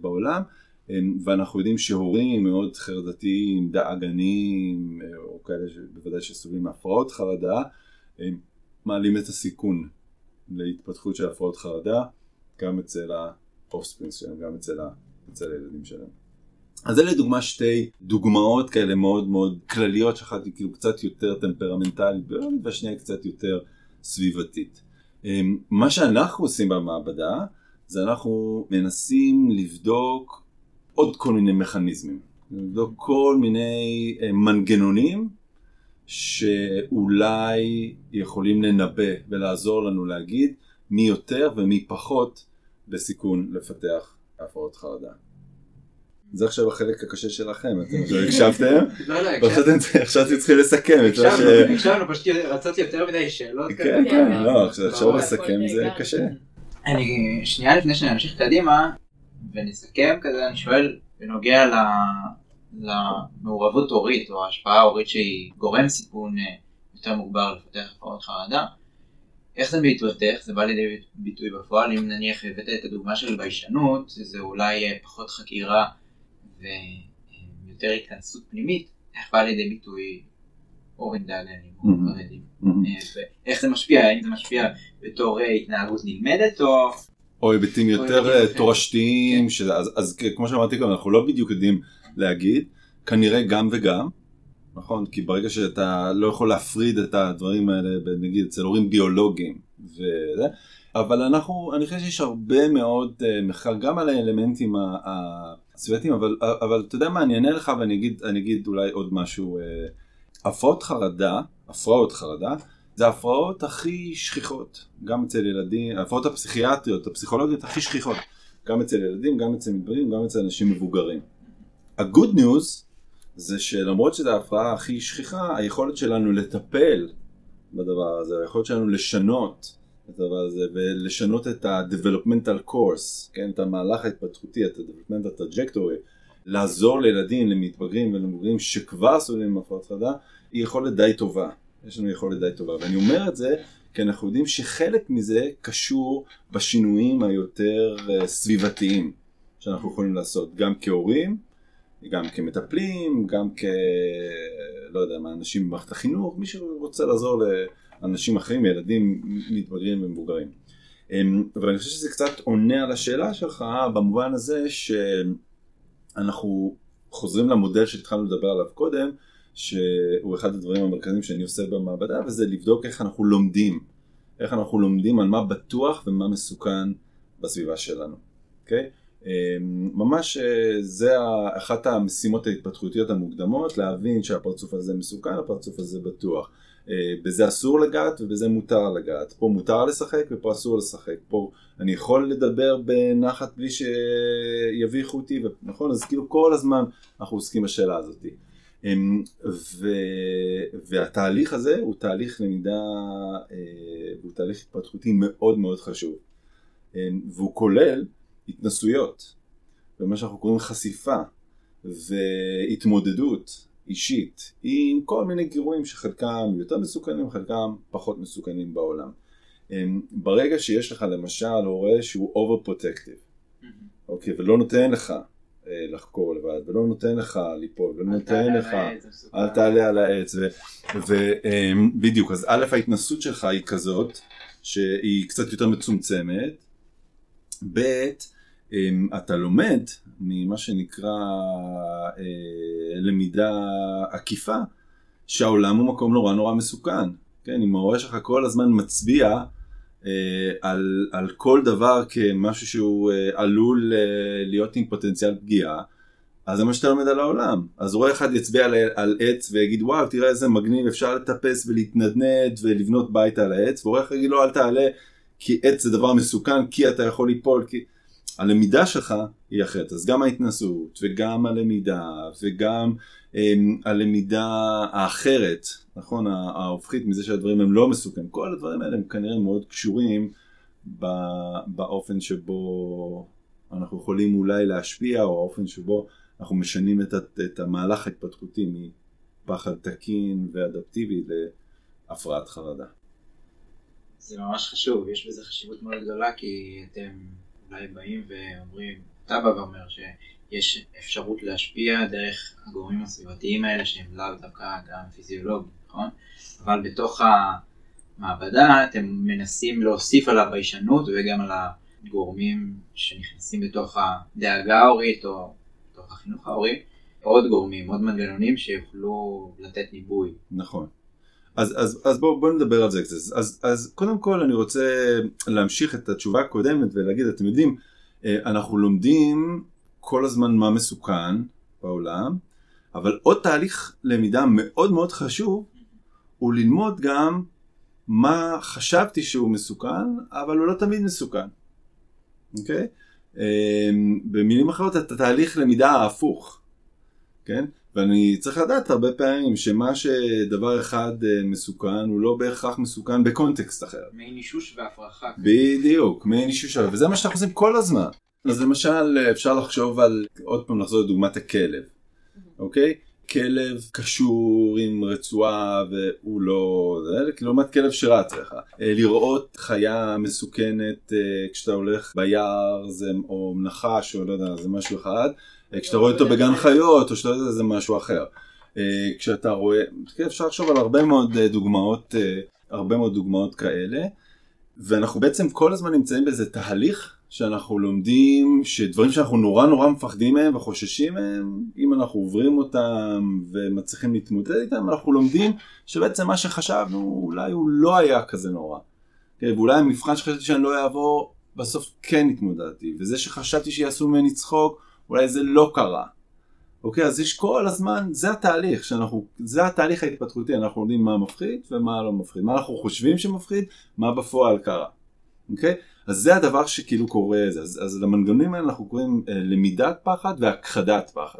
בעולם. ואנחנו יודעים שהורים מאוד חרדתיים, דאגנים, או כאלה שבוודאי שסובלים מהפרעות חרדה, מעלים את הסיכון להתפתחות של הפרעות חרדה, גם אצל האופספרינס שלהם, גם אצל, ה... אצל הילדים שלהם. אז אלה דוגמה שתי דוגמאות כאלה מאוד מאוד כלליות, שאחת היא כאילו קצת יותר טמפרמנטלית והשנייה קצת יותר סביבתית. אמ, מה שאנחנו עושים במעבדה זה אנחנו מנסים לבדוק עוד כל מיני מכניזמים, לבדוק כל מיני אה, מנגנונים שאולי יכולים לנבא ולעזור לנו להגיד מי יותר ומי פחות בסיכון לפתח הפרעות חרדה. זה עכשיו החלק הקשה שלכם, אתם לא הקשבתם? לא, לא, הקשבתם. עכשיו אתם צריכים לסכם את מה ש... הקשבנו, פשוט רצות יותר מדי שאלות. כן, כן, לא, עכשיו לסכם זה קשה. אני, שנייה לפני שנמשיך קדימה ונסכם כזה, אני שואל בנוגע למעורבות הורית או השפעה הורית שהיא גורם סיכון אה, יותר מוגבר לפתח הפרעות חרדה. איך זה בהתבטא, זה בא לידי ביטוי בפועל, אם נניח הבאת את הדוגמה של ביישנות, זה אולי אה, פחות חקירה ויותר התכנסות פנימית, איך בא לידי ביטוי אוריינטליים או Mhm. חרדים. אה, ואיך זה משפיע, האם זה משפיע בתור אה, התנהגות נלמדת או... או היבטים יותר אה. תורשתיים, כן. אז- כמו שאמרתי קודם, אנחנו לא בדיוק יודעים להגיד, כנראה גם וגם, נכון? כי ברגע שאתה לא יכול להפריד את הדברים האלה, נגיד אצל הורים ביולוגיים וזה, אבל אנחנו, אני חושב שיש הרבה מאוד אה, מחקר גם על האלמנטים הסביבתיים, אבל, אבל אתה יודע מה, אני אענה לך ואני אגיד, אגיד אולי עוד משהו. אה, הפרעות חרדה, הפרעות חרדה, זה ההפרעות הכי שכיחות, גם אצל ילדים, ההפרעות הפסיכיאטריות, הפסיכולוגיות הכי שכיחות, גם אצל ילדים, גם אצל מתבגרים, גם אצל אנשים מבוגרים. ה-good news זה שלמרות שזו ההפרעה הכי שכיחה, היכולת שלנו לטפל בדבר הזה, היכולת שלנו לשנות את הדבר הזה ולשנות את ה-developmental course, כן, את המהלך ההתפתחותי, את ה-developmental trajectory, לעזור לילדים, למתבגרים ולמבוגרים שכבר סובלים מהפרעות חרדה, היא יכולת די טובה. יש לנו יכולת די טובה. ואני אומר את זה כי אנחנו יודעים שחלק מזה קשור בשינויים היותר אה, סביבתיים שאנחנו יכולים לעשות, גם כהורים, גם כמטפלים, גם כ... לא יודע מה, אנשים במערכת החינוך, מי שרוצה לעזור לאנשים אחרים, ילדים מתבגרים ומבוגרים. אמ, אבל אני חושב שזה קצת עונה על השאלה שלך במובן הזה שאנחנו חוזרים למודל שהתחלנו לדבר עליו קודם, שהוא אחד הדברים המרכזיים שאני עושה במעבדה, וזה לבדוק איך אנחנו לומדים. איך אנחנו לומדים על מה בטוח ומה מסוכן בסביבה שלנו, אוקיי? Okay? ממש אה, זה אחת המשימות ההתפתחותיות המוקדמות, להבין שהפרצוף הזה מסוכן, הפרצוף הזה בטוח. אה, בזה אסור לגעת ובזה מותר לגעת. פה מותר לשחק ופה אסור לשחק. פה אני יכול לדבר בנחת בלי שיביכו אותי, נכון? אז כאילו כל הזמן אנחנו עוסקים בשאלה הזאת. ו... והתהליך הזה הוא תהליך למידה, אה, הוא תהליך התפתחותי מאוד מאוד חשוב. והוא כולל התנסויות, ומה שאנחנו קוראים חשיפה, והתמודדות אישית עם כל מיני גירויים שחלקם יותר מסוכנים, חלקם פחות מסוכנים בעולם. ברגע שיש לך למשל הורה שהוא overprotective, אוקיי, ולא נותן לך לחקור לבד, ולא נותן לך ליפול, ולא נותן לך, אל תעלה על העץ, ובדיוק, אז א' ההתנסות שלך היא כזאת, שהיא קצת יותר מצומצמת, ב' אתה לומד ממה שנקרא למידה עקיפה, שהעולם הוא מקום נורא נורא מסוכן, כן, אם ההורה שלך כל הזמן מצביע על, על כל דבר כמשהו שהוא עלול להיות עם פוטנציאל פגיעה, אז זה מה שאתה לומד על העולם. אז רואה אחד יצביע על, על עץ ויגיד וואו תראה איזה מגניב אפשר לטפס ולהתנדנד ולבנות בית על העץ, ורואה אחד יגיד לו אל תעלה כי עץ זה דבר מסוכן כי אתה יכול ליפול, כי הלמידה שלך היא אחרת. אז גם ההתנסות וגם הלמידה וגם הם, הלמידה האחרת, נכון, ההופכית מזה שהדברים הם לא מסוכנים, כל הדברים האלה הם כנראה מאוד קשורים באופן שבו אנחנו יכולים אולי להשפיע, או האופן שבו אנחנו משנים את, את המהלך ההתפתחותי מפחד תקין ואדפטיבי להפרעת חרדה. זה ממש חשוב, יש בזה חשיבות מאוד גדולה, כי אתם אולי באים ואומרים, אתה בא ואומר שיש אפשרות להשפיע דרך הגורמים הסביבתיים האלה שהם לאו דווקא גם פיזיולוגיים, נכון? אבל בתוך המעבדה אתם מנסים להוסיף על הביישנות וגם על הגורמים שנכנסים בתוך הדאגה ההורית או בתוך החינוך ההורי, עוד גורמים, עוד מנגנונים שיוכלו לתת ניבוי. נכון. אז, אז, אז בואו בוא נדבר על זה קצת. אז, אז קודם כל אני רוצה להמשיך את התשובה הקודמת ולהגיד, אתם יודעים, אנחנו לומדים כל הזמן מה מסוכן בעולם, אבל עוד תהליך למידה מאוד מאוד חשוב הוא ללמוד גם מה חשבתי שהוא מסוכן, אבל הוא לא תמיד מסוכן. אוקיי? במילים אחרות, את התהליך למידה ההפוך. כן? ואני צריך לדעת הרבה פעמים שמה שדבר אחד מסוכן הוא לא בהכרח מסוכן בקונטקסט אחר. מעין אישוש והפרחה. בדיוק, מעין אישוש, וזה מה שאנחנו עושים כל הזמן. אז למשל אפשר לחשוב על, עוד פעם נחזור לדוגמת הכלב, אוקיי? כלב קשור עם רצועה והוא לא, זה לעומת כלב שרץ לך. לראות חיה מסוכנת כשאתה הולך ביער זה, או נחש או לא יודע, זה משהו אחד. כשאתה רואה אותו בגן חיות או שאתה יודע זה משהו אחר. אה, כשאתה רואה, כן, אפשר לחשוב על הרבה מאוד אה, דוגמאות, אה, הרבה מאוד דוגמאות כאלה, ואנחנו בעצם כל הזמן נמצאים באיזה תהליך שאנחנו לומדים שדברים שאנחנו נורא נורא מפחדים מהם וחוששים מהם, אם אנחנו עוברים אותם ומצליחים להתמודד איתם, אנחנו לומדים שבעצם מה שחשבנו אולי הוא לא היה כזה נורא. כן, ואולי המבחן שחשבתי שאני לא אעבור, בסוף כן התמודדתי, וזה שחשבתי שיעשו ממני צחוק, אולי זה לא קרה. אוקיי, אז יש כל הזמן, זה התהליך שאנחנו, זה התהליך ההתפתחותי, אנחנו לומדים מה מפחיד ומה לא מפחיד, מה אנחנו חושבים שמפחיד, מה בפועל קרה. אוקיי? אז זה הדבר שכאילו קורה, אז, אז למנגנונים האלה אנחנו קוראים אה, למידת פחד והכחדת פחד.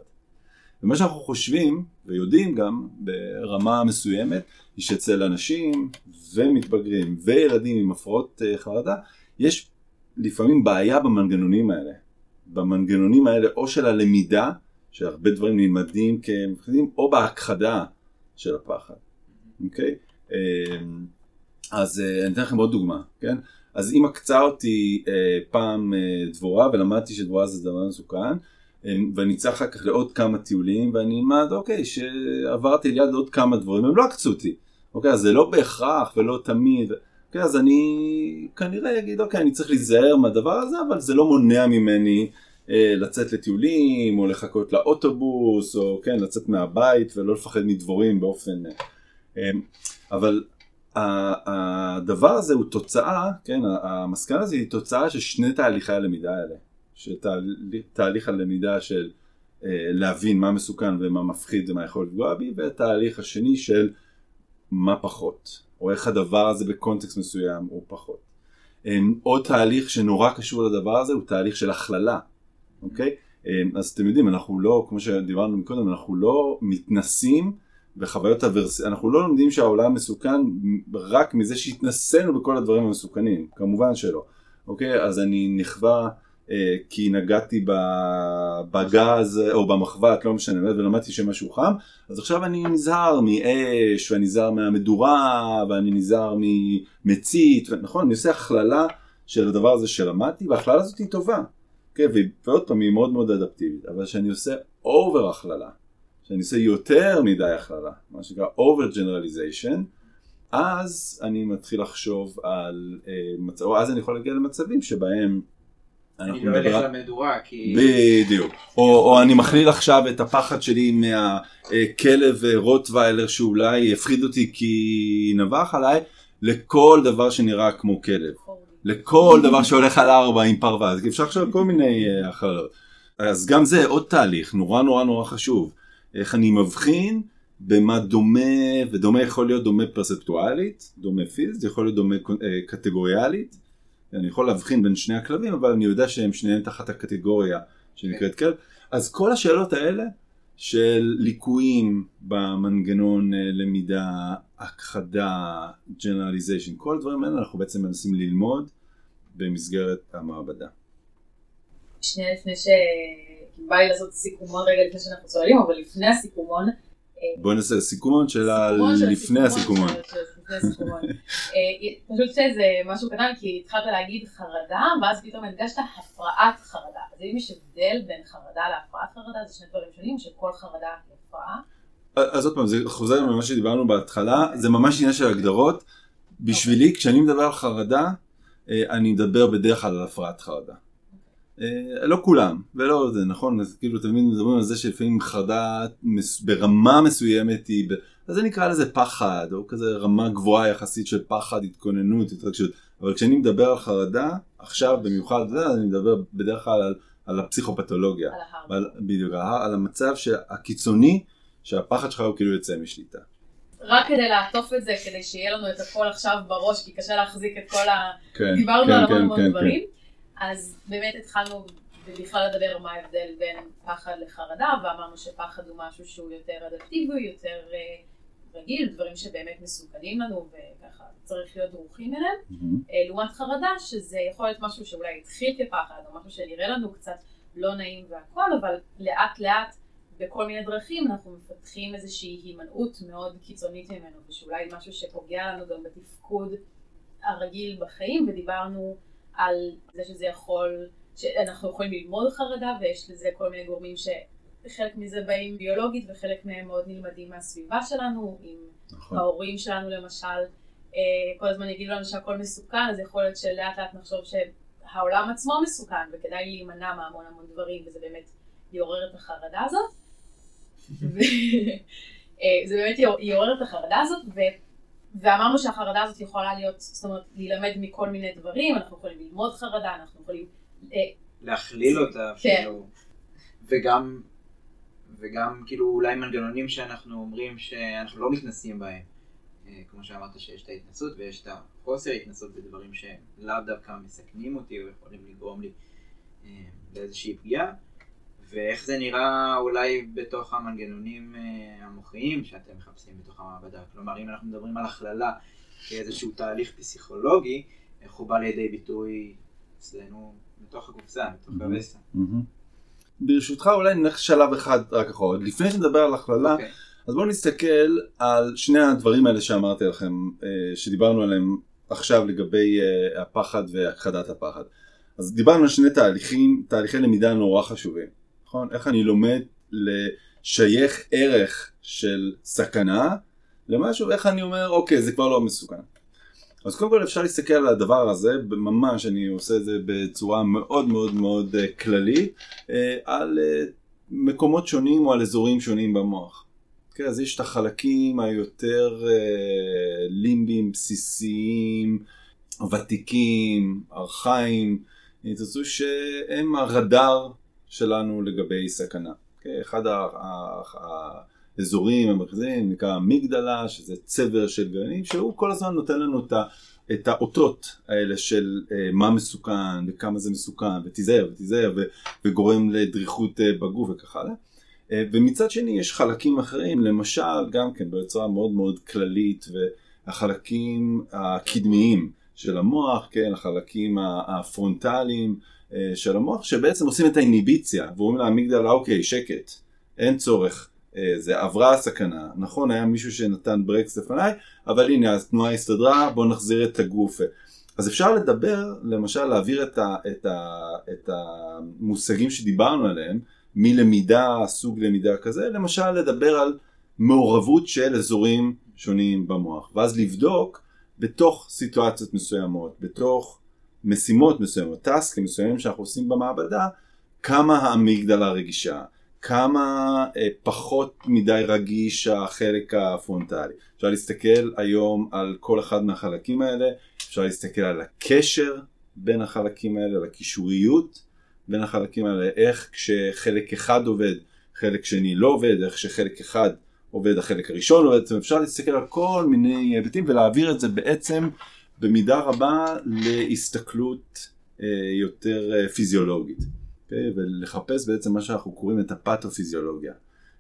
ומה שאנחנו חושבים ויודעים גם ברמה מסוימת, היא שאצל אנשים ומתבגרים וילדים עם הפרעות אה, חרדה, יש לפעמים בעיה במנגנונים האלה. במנגנונים האלה או של הלמידה, שהרבה דברים נלמדים כמפחידים, או בהכחדה של הפחד, אוקיי? אמ, אז אה, אני אתן לכם עוד דוגמה, כן? אז אימא קצה אותי אה, פעם אה, דבורה, ולמדתי שדבורה זה דבר מסוכן, אה, ואני צריך אחר כך לעוד כמה טיולים, ואני אלמד, אוקיי, שעברתי ליד עוד כמה דברים, הם לא עקצו אותי, אוקיי, אז זה לא בהכרח ולא תמיד, אוקיי, אז אני כנראה אגיד, אוקיי, אני צריך להיזהר מהדבר הזה, אבל זה לא מונע ממני לצאת לטיולים, או לחכות לאוטובוס, או כן, לצאת מהבית ולא לפחד מדבורים באופן... אה, אבל הדבר הזה הוא תוצאה, כן, המסקנה הזו היא תוצאה של שני תהליכי הלמידה האלה. שתהליך הלמידה של אה, להבין מה מסוכן ומה מפחיד ומה יכול לפגוע בי, והתהליך השני של מה פחות, או איך הדבר הזה בקונטקסט מסוים הוא פחות. עוד תהליך שנורא קשור לדבר הזה הוא תהליך של הכללה, אוקיי? אז אתם יודעים, אנחנו לא, כמו שדיברנו מקודם, אנחנו לא מתנסים בחוויות הוורס... אנחנו לא לומדים שהעולם מסוכן רק מזה שהתנסינו בכל הדברים המסוכנים, כמובן שלא. אוקיי, אז אני נכווה אה, כי נגעתי בגז או במחבת, לא משנה, ולמדתי שמשהו חם, אז עכשיו אני נזהר מאש, ואני נזהר מהמדורה, ואני נזהר ממצית, נכון? אני עושה הכללה של הדבר הזה שלמדתי, וההכללה הזאת היא טובה. אוקיי, ועוד פעם היא מאוד מאוד אדפטיבית, אבל כשאני עושה אובר הכללה, שאני עושה יותר מדי הכללה, מה שנקרא over generalization, אז אני מתחיל לחשוב על, אה, מצ... או אז אני יכול להגיע למצבים שבהם אני לא אלך למדורה כי... בדיוק. או, או אני מכליל עכשיו את הפחד שלי מהכלב אה, רוטוויילר שאולי יפחיד אותי כי נבח עליי, לכל דבר שנראה כמו כלב. לכל דבר שהולך על ארבע עם פרווה, אז אפשר לחשוב כל מיני אה, הכללות. אז גם זה עוד תהליך נורא נורא נורא חשוב. איך אני מבחין במה דומה, ודומה יכול להיות דומה פרספטואלית, דומה פיזית, יכול להיות דומה אה, קטגוריאלית. אני יכול להבחין בין שני הכלבים, אבל אני יודע שהם שניהם תחת הקטגוריה שנקראת כלב. אז כל השאלות האלה של ליקויים במנגנון אה, למידה, הכחדה, ג'נרליזיישן, כל הדברים האלה אנחנו בעצם מנסים ללמוד במסגרת המעבדה. שנייה לפני ש... בא לי לעשות סיכומון רגע לפני שאנחנו צועלים, אבל לפני הסיכומון... אה, בואי נעשה סיכומון של לפני הסיכומון. אה, פשוט שזה משהו קטן, כי התחלת להגיד חרדה, ואז פתאום הדגשת הפרעת חרדה. אז אם יש הבדל בין חרדה להפרעת חרדה, זה שני דברים שונים, שכל חרדה היא הפרעה. אז עוד פעם, זה חוזר למה שדיברנו בהתחלה, זה ממש עניין של הגדרות. בשבילי, כשאני מדבר על חרדה, אה, אני מדבר בדרך כלל על הפרעת חרדה. אה, לא כולם, ולא זה נכון, אז כאילו תמיד מדברים על זה שלפעמים חרדה ברמה מסוימת היא, אז אני אקרא לזה פחד, או כזה רמה גבוהה יחסית של פחד, התכוננות, התרגשות, אבל כשאני מדבר על חרדה, עכשיו במיוחד אני מדבר בדרך כלל על, על הפסיכופתולוגיה, על, בדיוק, על המצב הקיצוני שהפחד שלך הוא כאילו יוצא משליטה. רק כדי לעטוף את זה, כדי שיהיה לנו את הכל עכשיו בראש, כי קשה להחזיק את כל ה... כן, דיברנו כן, על המון המון כן, דברים. כן. אז באמת התחלנו בכלל לדבר מה ההבדל בין פחד לחרדה, ואמרנו שפחד הוא משהו שהוא יותר אדפטיבי, יותר uh, רגיל, דברים שבאמת מסוכנים לנו, וככה צריך להיות דרוכים אליהם. Mm-hmm. לעומת חרדה, שזה יכול להיות משהו שאולי התחיל כפחד, או משהו שנראה לנו קצת לא נעים והכל, אבל לאט לאט בכל מיני דרכים אנחנו מפתחים איזושהי הימנעות מאוד קיצונית ממנו, ושאולי משהו שפוגע לנו גם בתפקוד הרגיל בחיים, ודיברנו על זה שזה יכול, שאנחנו יכולים ללמוד חרדה ויש לזה כל מיני גורמים חלק מזה באים ביולוגית וחלק מהם מאוד נלמדים מהסביבה שלנו, עם נכון. ההורים שלנו למשל, אה, כל הזמן יגידו לנו שהכל מסוכן, אז יכול להיות שלאט לאט נחשוב שהעולם עצמו מסוכן וכדאי להימנע מהמון המון דברים, וזה באמת יעורר את החרדה הזאת. אה, זה באמת יעור- יעורר את החרדה הזאת, ו- ואמרנו שהחרדה הזאת יכולה להיות, זאת אומרת, להילמד מכל מיני דברים, אנחנו יכולים ללמוד חרדה, אנחנו יכולים... אה, להכליל אותה כן. אפילו. וגם, וגם כאילו אולי מנגנונים שאנחנו אומרים שאנחנו לא מתנסים בהם. אה, כמו שאמרת שיש את ההתנסות ויש את החוסר התנסות בדברים שלאו דווקא מסכנים אותי או יכולים לגרום לי אה, לאיזושהי פגיעה. ואיך זה נראה אולי בתוך המנגנונים אה, המוחיים שאתם מחפשים בתוך המעבדה. כלומר, אם אנחנו מדברים על הכללה כאיזשהו תהליך פסיכולוגי, איך הוא בא לידי ביטוי אצלנו בתוך הקופסה, בתוך מהמם. הווסטה. ברשותך אולי נלך שלב אחד רק אחורה. לפני שנדבר על הכללה, אוקיי. אז בואו נסתכל על שני הדברים האלה שאמרתי לכם, אה, שדיברנו עליהם עכשיו לגבי אה, הפחד והכחדת הפחד. אז דיברנו על שני תהליכים, תהליכי למידה נורא חשובים, נכון? איך אני לומד לשייך ערך של סכנה למשהו, ואיך אני אומר, אוקיי, זה כבר לא מסוכן. אז קודם כל אפשר להסתכל על הדבר הזה, ממש אני עושה את זה בצורה מאוד מאוד מאוד אה, כללית, אה, על אה, מקומות שונים או על אזורים שונים במוח. כן, אז יש את החלקים היותר לימביים, בסיסיים, ותיקים, ארכאיים, תרצו שהם הרדאר שלנו לגבי סכנה. כן, אחד האזורים המרכזיים נקרא אמיגדלה, שזה צבר של גרעינים, שהוא כל הזמן נותן לנו את ה... את האותות האלה של אה, מה מסוכן וכמה זה מסוכן ותיזהר ותיזהר וגורם לדריכות אה, בגוף וכך הלאה. אה, ומצד שני יש חלקים אחרים, למשל גם כן בצורה מאוד מאוד כללית והחלקים הקדמיים של המוח, כן, החלקים הפרונטליים של המוח שבעצם עושים את האיניביציה ואומרים לאמיגדלה אוקיי שקט, אין צורך, זה עברה הסכנה, נכון היה מישהו שנתן ברקס לפניי אבל הנה התנועה הסתדרה בואו נחזיר את הגוף. אז אפשר לדבר, למשל להעביר את, ה, את, ה, את המושגים שדיברנו עליהם מלמידה, סוג למידה כזה, למשל לדבר על מעורבות של אזורים שונים במוח, ואז לבדוק בתוך סיטואציות מסוימות, בתוך משימות מסוימות, טסקים מסוימים שאנחנו עושים במעבדה, כמה האמיגדלה רגישה, כמה אה, פחות מדי רגיש החלק הפרונטלי. אפשר להסתכל היום על כל אחד מהחלקים האלה, אפשר להסתכל על הקשר בין החלקים האלה, על הקישוריות בין החלקים האלה, איך כשחלק אחד עובד, חלק שני לא עובד, איך שחלק אחד עובד, החלק הראשון עובד, אומרת, אפשר להסתכל על כל מיני היבטים ולהעביר את זה בעצם במידה רבה להסתכלות אה, יותר אה, פיזיולוגית. אוקיי? ולחפש בעצם מה שאנחנו קוראים את הפתופיזיולוגיה.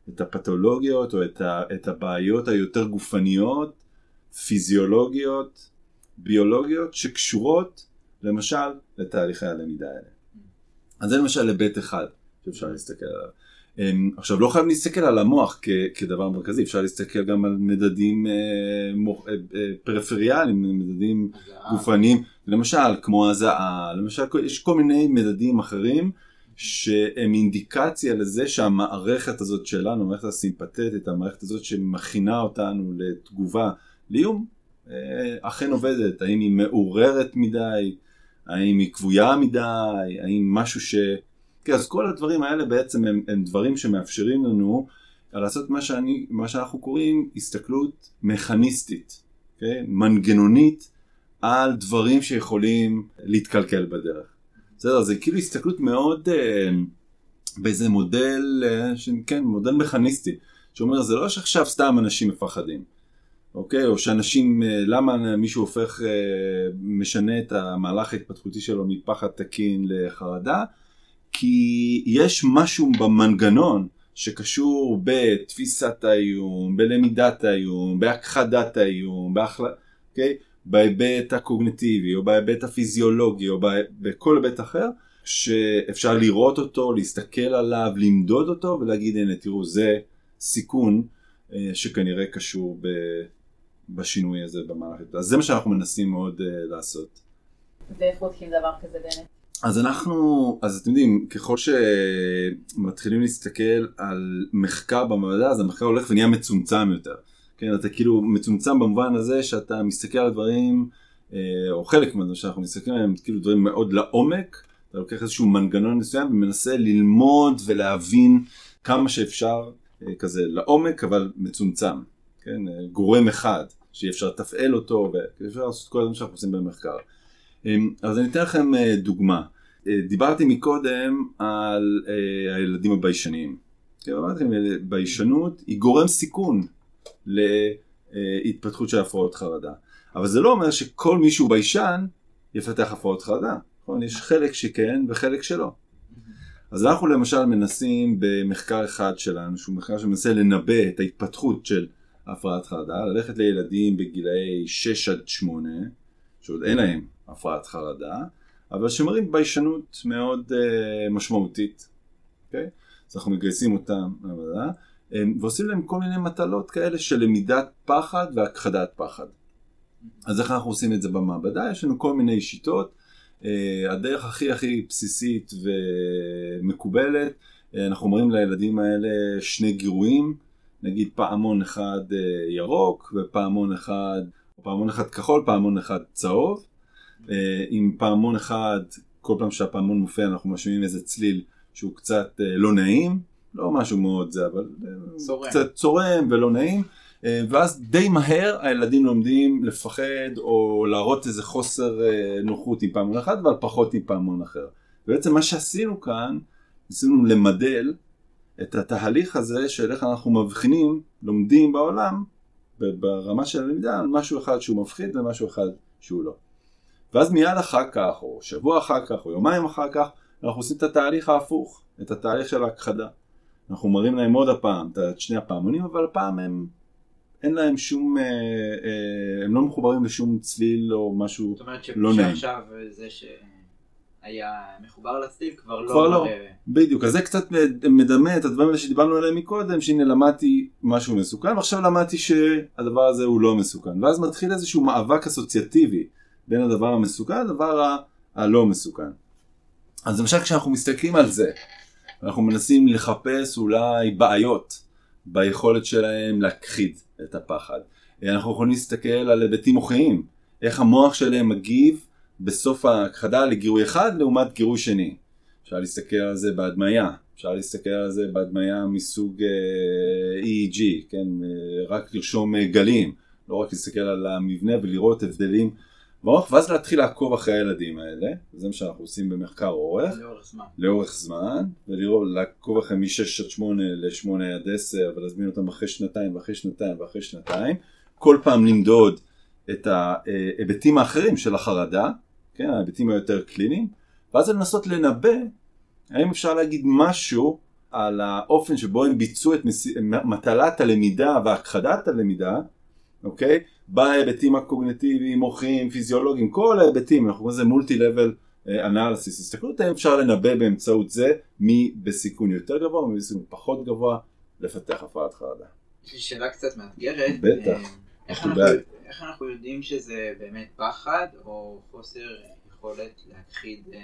את הפתולוגיות או את, ה, את הבעיות היותר גופניות, פיזיולוגיות, ביולוגיות, שקשורות למשל לתהליכי הלמידה האלה. אז זה למשל היבט אחד שאפשר להסתכל עליו. אמ, עכשיו לא חייבים להסתכל על המוח כ, כדבר מרכזי, אפשר להסתכל גם על מדדים אה, מוח, אה, אה, פריפריאליים, מדדים גופניים, למשל כמו הזעה, למשל יש כל מיני מדדים אחרים שהם אינדיקציה לזה שהמערכת הזאת שלנו, המערכת הסימפתטית, המערכת הזאת שמכינה אותנו לתגובה לאיום, אה, אכן עובדת, האם היא מעוררת מדי, האם היא כבויה מדי, האם משהו ש... כן, אז כל הדברים האלה בעצם הם, הם דברים שמאפשרים לנו לעשות מה, שאני, מה שאנחנו קוראים הסתכלות מכניסטית, כן? מנגנונית על דברים שיכולים להתקלקל בדרך. בסדר, זה כאילו הסתכלות מאוד אה, באיזה מודל, אה, ש... כן, מודל מכניסטי, שאומר זה לא שעכשיו סתם אנשים מפחדים, אוקיי? או שאנשים, אה, למה מישהו הופך, אה, משנה את המהלך ההתפתחותי שלו מפחד תקין לחרדה, כי יש משהו במנגנון שקשור בתפיסת האיום, בלמידת האיום, בהכחדת האיום, בהחל... אוקיי? בהיבט הקוגנטיבי או בהיבט הפיזיולוגי או בכל היבט אחר שאפשר לראות אותו, להסתכל עליו, למדוד אותו ולהגיד הנה תראו זה סיכון אה, שכנראה קשור ב... בשינוי הזה במערכת. אז זה מה שאנחנו מנסים מאוד uh, לעשות. ואיך בודקים דבר כזה באמת? אז אנחנו, אז אתם יודעים, ככל שמתחילים להסתכל על מחקר במעבדה, אז המחקר הולך ונהיה מצומצם יותר. כן, אתה כאילו מצומצם במובן הזה שאתה מסתכל על דברים, אה, או חלק מהדברים שאנחנו מסתכלים עליהם, כאילו דברים מאוד לעומק, אתה לוקח איזשהו מנגנון מסוים ומנסה ללמוד ולהבין כמה שאפשר אה, כזה לעומק, אבל מצומצם. כן, אה, גורם אחד, שאי אפשר לתפעל אותו, ואפשר לעשות כל הדברים שאנחנו עושים במחקר. אז אני אתן לכם דוגמה. דיברתי מקודם על הילדים הביישניים. כן, אמרתי לכם, ביישנות היא גורם סיכון להתפתחות של הפרעות חרדה. אבל זה לא אומר שכל מי שהוא ביישן יפתח הפרעות חרדה. נכון? יש חלק שכן וחלק שלא. אז אנחנו למשל מנסים במחקר אחד שלנו, שהוא מחקר שמנסה לנבא את ההתפתחות של הפרעת חרדה, ללכת לילדים בגילאי 6 עד 8, שעוד אין להם הפרעת חרדה, אבל שמראים ביישנות מאוד uh, משמעותית. Okay? אוקיי? אז אנחנו מגייסים אותם לעבודה, ועושים להם כל מיני מטלות כאלה של למידת פחד והכחדת פחד. אז איך אנחנו עושים את זה במעבדה? יש לנו כל מיני שיטות. אה, הדרך הכי הכי בסיסית ומקובלת, אה, אנחנו אומרים לילדים האלה שני גירויים, נגיד פעמון אחד אה, ירוק ופעמון אחד, פעמון אחד כחול, פעמון אחד צהוב. עם פעמון אחד, כל פעם שהפעמון מופיע אנחנו משמיעים איזה צליל שהוא קצת לא נעים, לא משהו מאוד זה, אבל צורם. קצת צורם ולא נעים. אה, ואז די מהר הילדים לומדים לפחד או להראות איזה חוסר אה, נוחות עם פעמון אחד, אבל פחות עם פעמון אחר. בעצם מה שעשינו כאן, ניסינו למדל את התהליך הזה של איך אנחנו מבחינים, לומדים בעולם, ברמה של הלמידה, על משהו אחד שהוא מפחיד ומשהו אחד שהוא לא. ואז מיד אחר כך, או שבוע אחר כך, או יומיים אחר כך, אנחנו עושים את התהליך ההפוך, את התהליך של ההכחדה. אנחנו מראים להם עוד הפעם את שני הפעמונים, אבל הפעם הם, אין להם שום, אה, אה, הם לא מחוברים לשום צליל או משהו לא נעים. זאת אומרת שעכשיו זה שהיה מחובר לצליל כבר לא... כבר לא, בדיוק, אז זה קצת מדמה את הדברים האלה שדיברנו עליהם מקודם, שהנה למדתי משהו מסוכן, ועכשיו למדתי שהדבר הזה הוא לא מסוכן, ואז מתחיל איזשהו מאבק אסוציאטיבי בין הדבר המסוכן לדבר הלא מסוכן. אז למשל כשאנחנו מסתכלים על זה, אנחנו מנסים לחפש אולי בעיות ביכולת שלהם להכחיד את הפחד. אנחנו יכולים להסתכל על היבטים מוחיים, איך המוח שלהם מגיב בסוף ההכחדה לגירוי אחד לעומת גירוי שני. אפשר להסתכל על זה בהדמיה, אפשר להסתכל על זה בהדמיה מסוג uh, EEG, כן, uh, רק לרשום uh, גלים, לא רק להסתכל על המבנה ולראות הבדלים במוח, ואז להתחיל לעקוב אחרי הילדים האלה, זה מה שאנחנו עושים במחקר אורך. לאורך זמן. לאורך זמן, ולעקוב אחרי מ-6 עד 8 ל-8 עד 10, ולהזמין אותם אחרי שנתיים ואחרי שנתיים ואחרי שנתיים. כל פעם למדוד את ההיבטים האחרים של החרדה, כן, ההיבטים היותר קליניים, ואז לנסות לנבא האם אפשר להגיד משהו על האופן שבו הם ביצעו את מטלת הלמידה והכחדת הלמידה, אוקיי? בהיבטים הקוגנטיביים, מוחיים, פיזיולוגיים, כל ההיבטים, אנחנו קוראים לזה מולטי לבל אנליסיס. הסתכלות האם אפשר לנבא באמצעות זה מי בסיכון יותר גבוה ומי בסיכון פחות גבוה לפתח הפרעת חרדה. יש לי שאלה קצת מאתגרת. בטח. אה, איך אנחנו, איך אנחנו יודעים שזה באמת פחד או חוסר יכולת להכחיד אה,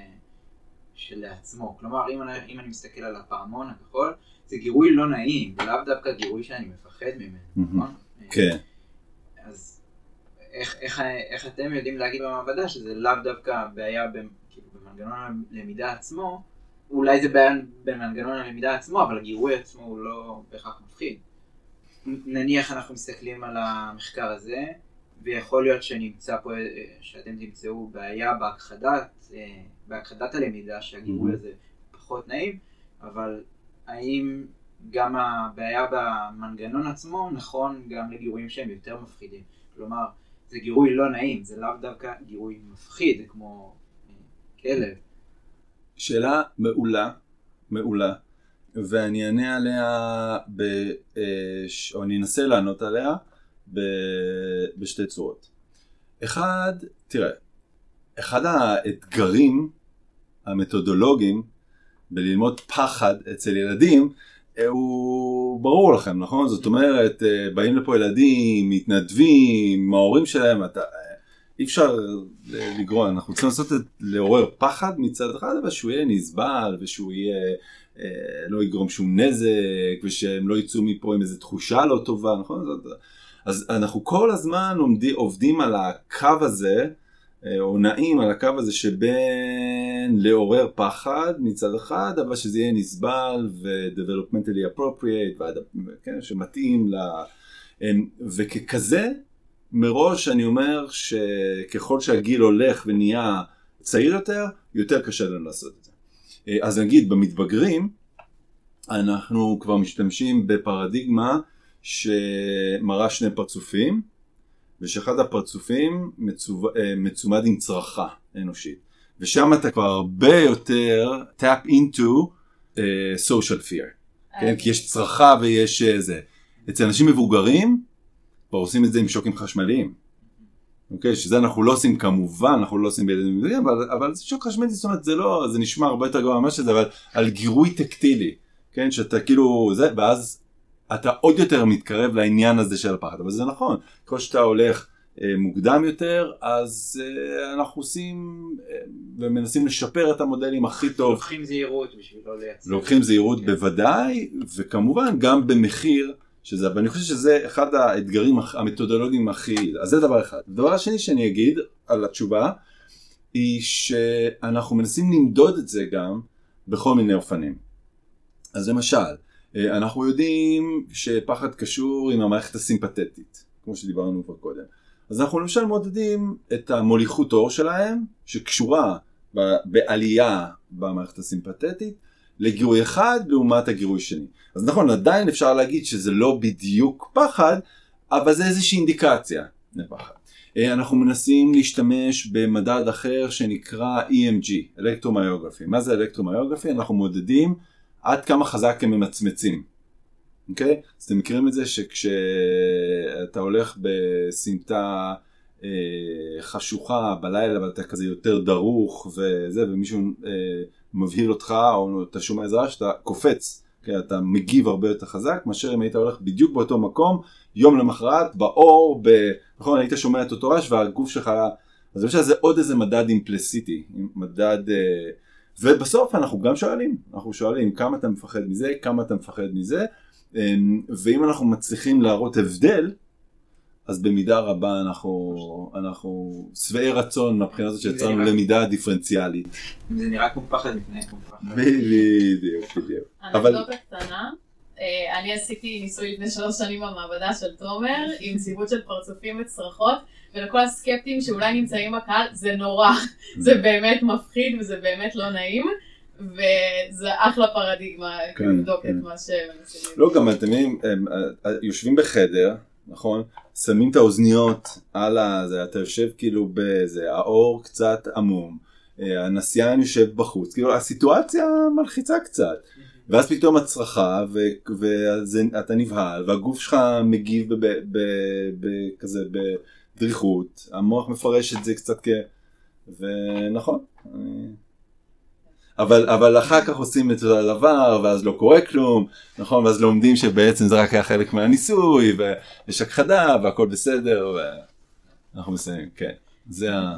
שלעצמו? כלומר, אם אני, אם אני מסתכל על הפעמון הכחול, זה גירוי לא נעים, ולאו דווקא גירוי שאני מפחד ממנו, נכון? כן. איך, איך, איך אתם יודעים להגיד במעבדה שזה לאו דווקא בעיה כאילו, במנגנון הלמידה עצמו, אולי זה בעיה במנגנון הלמידה עצמו, אבל הגירוי עצמו הוא לא בהכרח מפחיד. נניח אנחנו מסתכלים על המחקר הזה, ויכול להיות שנמצא פה, שאתם תמצאו בעיה בהכחדת, בהכחדת הלמידה, שהגירוי mm-hmm. הזה פחות נעים, אבל האם גם הבעיה במנגנון עצמו נכון גם לגירויים שהם יותר מפחידים. כלומר, זה גירוי לא נעים, זה לאו דווקא גירוי מפחיד, כמו אה, כלב. שאלה מעולה, מעולה, ואני אענה עליה, ב, אה, או אני אנסה לענות עליה ב, בשתי צורות. אחד, תראה, אחד האתגרים המתודולוגיים בללמוד פחד אצל ילדים הוא ברור לכם, נכון? זאת אומרת, אה, באים לפה ילדים, מתנדבים, ההורים שלהם, אתה... אי אפשר לגרוע, אנחנו צריכים לעשות את, לעורר פחד מצד אחד, אבל שהוא יהיה נסבל ושהוא יהיה, אה, לא יגרום שום נזק ושהם לא יצאו מפה עם איזו תחושה לא טובה, נכון? אז אנחנו כל הזמן עומדים, עובדים על הקו הזה, אה, או נעים על הקו הזה שבין לעורר פחד מצד אחד, אבל שזה יהיה נסבל ו-developmentally appropriate, כן, שמתאים ל... אה, וככזה, מראש אני אומר שככל שהגיל הולך ונהיה צעיר יותר, יותר קשה לנו לעשות את זה. אה, אז נגיד במתבגרים, אנחנו כבר משתמשים בפרדיגמה שמראה שני פרצופים, ושאחד הפרצופים מצו... אה, מצומד עם צרחה אנושית. ושם אתה כבר הרבה יותר tap into uh, social fear, כן? כי יש צרחה ויש זה. אצל אנשים מבוגרים, כבר עושים את זה עם שוקים חשמליים. אוקיי? שזה אנחנו לא עושים כמובן, אנחנו לא עושים בילדים מבוגרים, אבל, אבל שוק חשמלי, זאת אומרת, זה לא, זה נשמע הרבה יותר גרוע ממה שזה, אבל על גירוי טקטילי, כן? שאתה כאילו, זה, ואז אתה עוד יותר מתקרב לעניין הזה של הפחד, אבל זה נכון, ככל שאתה הולך אה, מוקדם יותר, אז אה, אנחנו עושים אה, ומנסים לשפר את המודלים הכי טוב. לוקחים זהירות בשביל לא לייצר. לוקחים זהירות כן. בוודאי, וכמובן גם במחיר. שזה, ואני חושב שזה אחד האתגרים המתודולוגיים הכי, אז זה דבר אחד. הדבר השני שאני אגיד על התשובה, היא שאנחנו מנסים למדוד את זה גם בכל מיני אופנים. אז למשל, אנחנו יודעים שפחד קשור עם המערכת הסימפתטית, כמו שדיברנו כבר קודם. אז אנחנו למשל מודדים את המוליכות עור שלהם, שקשורה בעלייה במערכת הסימפתטית, לגירוי אחד לעומת הגירוי שני. אז נכון, עדיין אפשר להגיד שזה לא בדיוק פחד, אבל זה איזושהי אינדיקציה לפחד. אה, אנחנו מנסים להשתמש במדד אחר שנקרא EMG, אלקטרומיוגרפי. מה זה אלקטרומיוגרפי? אנחנו מודדים עד כמה חזק הם ממצמצים. אוקיי? אז אתם מכירים את זה שכשאתה הולך בסמטה אה, חשוכה בלילה ואתה כזה יותר דרוך וזה, ומישהו אה, מבהיל אותך או אתה שומע איזה רעש, אתה קופץ, כן, אתה מגיב הרבה יותר חזק מאשר אם היית הולך בדיוק באותו מקום, יום למחרת, באור, ב... נכון, היית שומע את אותו רעש והגוף שלך, אז אני חושב שזה עוד איזה מדד אימפלסיטי, מדד, אה, ובסוף אנחנו גם שואלים, אנחנו שואלים כמה אתה מפחד מזה, כמה אתה מפחד מזה, אמ, ואם אנחנו מצליחים להראות הבדל, אז במידה רבה אנחנו, אנחנו שבעי רצון מהבחינה הזאת שיצרנו למידה דיפרנציאלית. זה נראה כמו פחד מפני כמו פחד. בדיוק, בדיוק. אנקדוטה קטנה, אה, אני עשיתי ניסוי לפני שלוש שנים במעבדה של תומר, עם ציוות של פרצופים וצרחות, ולכל הסקפטים שאולי נמצאים בקהל, זה נורא, זה באמת מפחיד וזה באמת לא נעים. וזה אחלה פרדיגמה, כן, לבדוק את כן. מה שמנסים. לא, גם אתם יודעים, יושבים בחדר, נכון? שמים את האוזניות על הזה, אתה יושב כאילו בזה, האור קצת עמום, אה, הנסיין יושב בחוץ, כאילו הסיטואציה מלחיצה קצת. ואז פתאום הצרחה, ואתה נבהל, והגוף שלך מגיב כזה בדריכות, המוח מפרש את זה קצת כ... ונכון. אבל, אבל אחר כך עושים את הדבר ואז לא קורה כלום, נכון? ואז לומדים שבעצם זה רק היה חלק מהניסוי ויש הכחדה והכל בסדר ואנחנו מסיימים, כן. זה ה...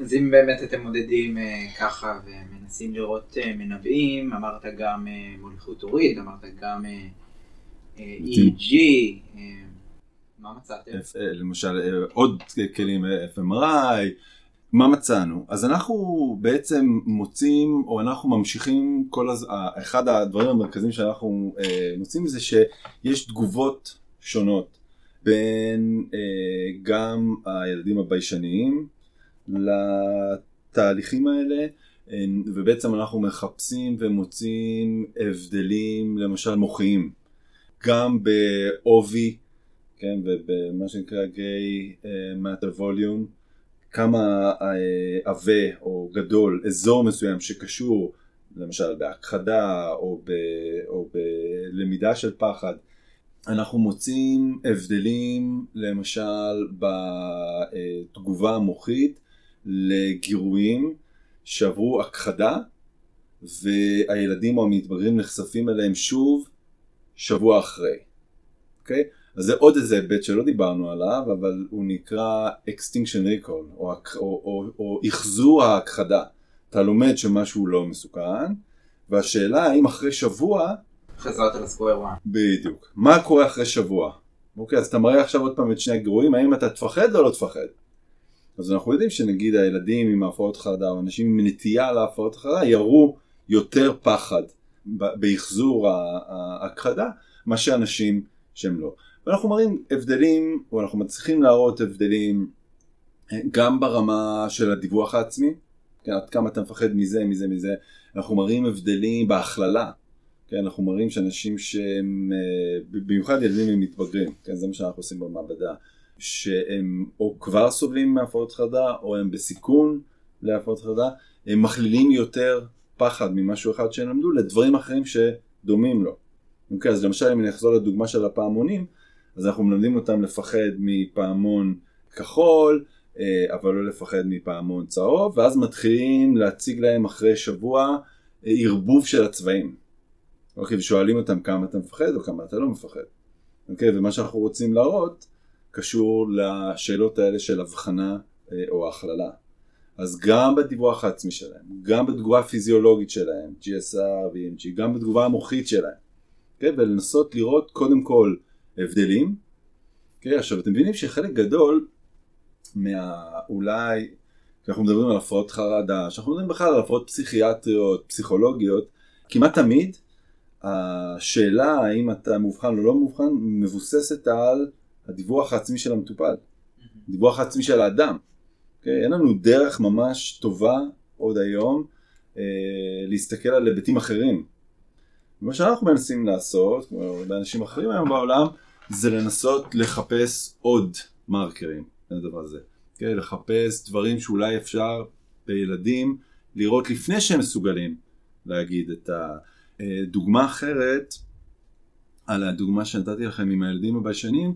אז אם באמת אתם מודדים אה, ככה ומנסים לראות אה, מנבאים, אמרת גם אה, מוליכות הורית, אמרת גם אה, אה, EEG, אה, מה מצאתם? אה, למשל אה, עוד כלים, אה, FMRI, מה מצאנו? אז אנחנו בעצם מוצאים, או אנחנו ממשיכים כל הז... אחד הדברים המרכזיים שאנחנו אה, מוצאים זה שיש תגובות שונות בין אה, גם הילדים הביישניים לתהליכים האלה, אה, ובעצם אנחנו מחפשים ומוצאים הבדלים למשל מוחיים, גם בעובי, כן, ובמה שנקרא גיי מטר ווליום. כמה אה, עבה או גדול אזור מסוים שקשור למשל בהכחדה או, ב, או בלמידה של פחד אנחנו מוצאים הבדלים למשל בתגובה המוחית לגירויים שעברו הכחדה והילדים או המתבגרים נחשפים אליהם שוב שבוע אחרי. Okay? אז זה עוד איזה היבט שלא דיברנו עליו, אבל הוא נקרא extinction recall, או, או, או, או אחזור ההכחדה. אתה לומד שמשהו לא מסוכן, והשאלה האם אחרי שבוע, חזרת לסקוויר וואן. בדיוק, מה קורה אחרי שבוע? אוקיי, אז אתה מראה עכשיו עוד פעם את שני הגירויים, האם אתה תפחד או לא תפחד? אז אנחנו יודעים שנגיד הילדים עם הפרעות חרדה, או אנשים עם נטייה להפרעות חרדה, יראו יותר פחד באחזור ההכחדה, מאשר אנשים שהם לא. ואנחנו מראים הבדלים, או אנחנו מצליחים להראות הבדלים אה, גם ברמה של הדיווח העצמי, כן, עד כמה אתה מפחד מזה, מזה, מזה, אנחנו מראים הבדלים בהכללה, כן, אנחנו מראים שאנשים שהם, אה, במיוחד ילדים הם מתבגרים, כן, זה מה שאנחנו עושים במעבדה, שהם או כבר סובלים מהפרעות חרדה, או הם בסיכון להפרעות חרדה, הם מכלילים יותר פחד ממשהו אחד שהם למדו לדברים אחרים שדומים לו. אוקיי, אז למשל אם אני אחזור לדוגמה של הפעמונים, אז אנחנו מלמדים אותם לפחד מפעמון כחול, אה, אבל לא לפחד מפעמון צהוב, ואז מתחילים להציג להם אחרי שבוע אה, ערבוב של הצבעים. אוקיי, ושואלים אותם כמה אתה מפחד או כמה אתה לא מפחד. אוקיי, ומה שאנחנו רוצים להראות קשור לשאלות האלה של הבחנה אה, או הכללה. אז גם בדיווח העצמי שלהם, גם בתגובה הפיזיולוגית שלהם, GSR ו-EMG, גם בתגובה המוחית שלהם, okay? ולנסות לראות קודם כל הבדלים. Okay? עכשיו אתם מבינים שחלק גדול מה... אולי, כשאנחנו מדברים על הפרעות חרדה, כשאנחנו מדברים בכלל על הפרעות פסיכיאטריות, פסיכולוגיות, כמעט תמיד השאלה האם אתה מאובחן או לא מאובחן מבוססת על הדיווח העצמי של המטופל, הדיווח העצמי של האדם. Okay? אין לנו דרך ממש טובה עוד היום אה, להסתכל על היבטים אחרים. מה שאנחנו מנסים לעשות, כמו הרבה אנשים אחרים היום בעולם, זה לנסות לחפש עוד מרקרים לדבר הזה. Okay? לחפש דברים שאולי אפשר בילדים לראות לפני שהם מסוגלים להגיד את הדוגמה אחרת, על הדוגמה שנתתי לכם עם הילדים הביישנים,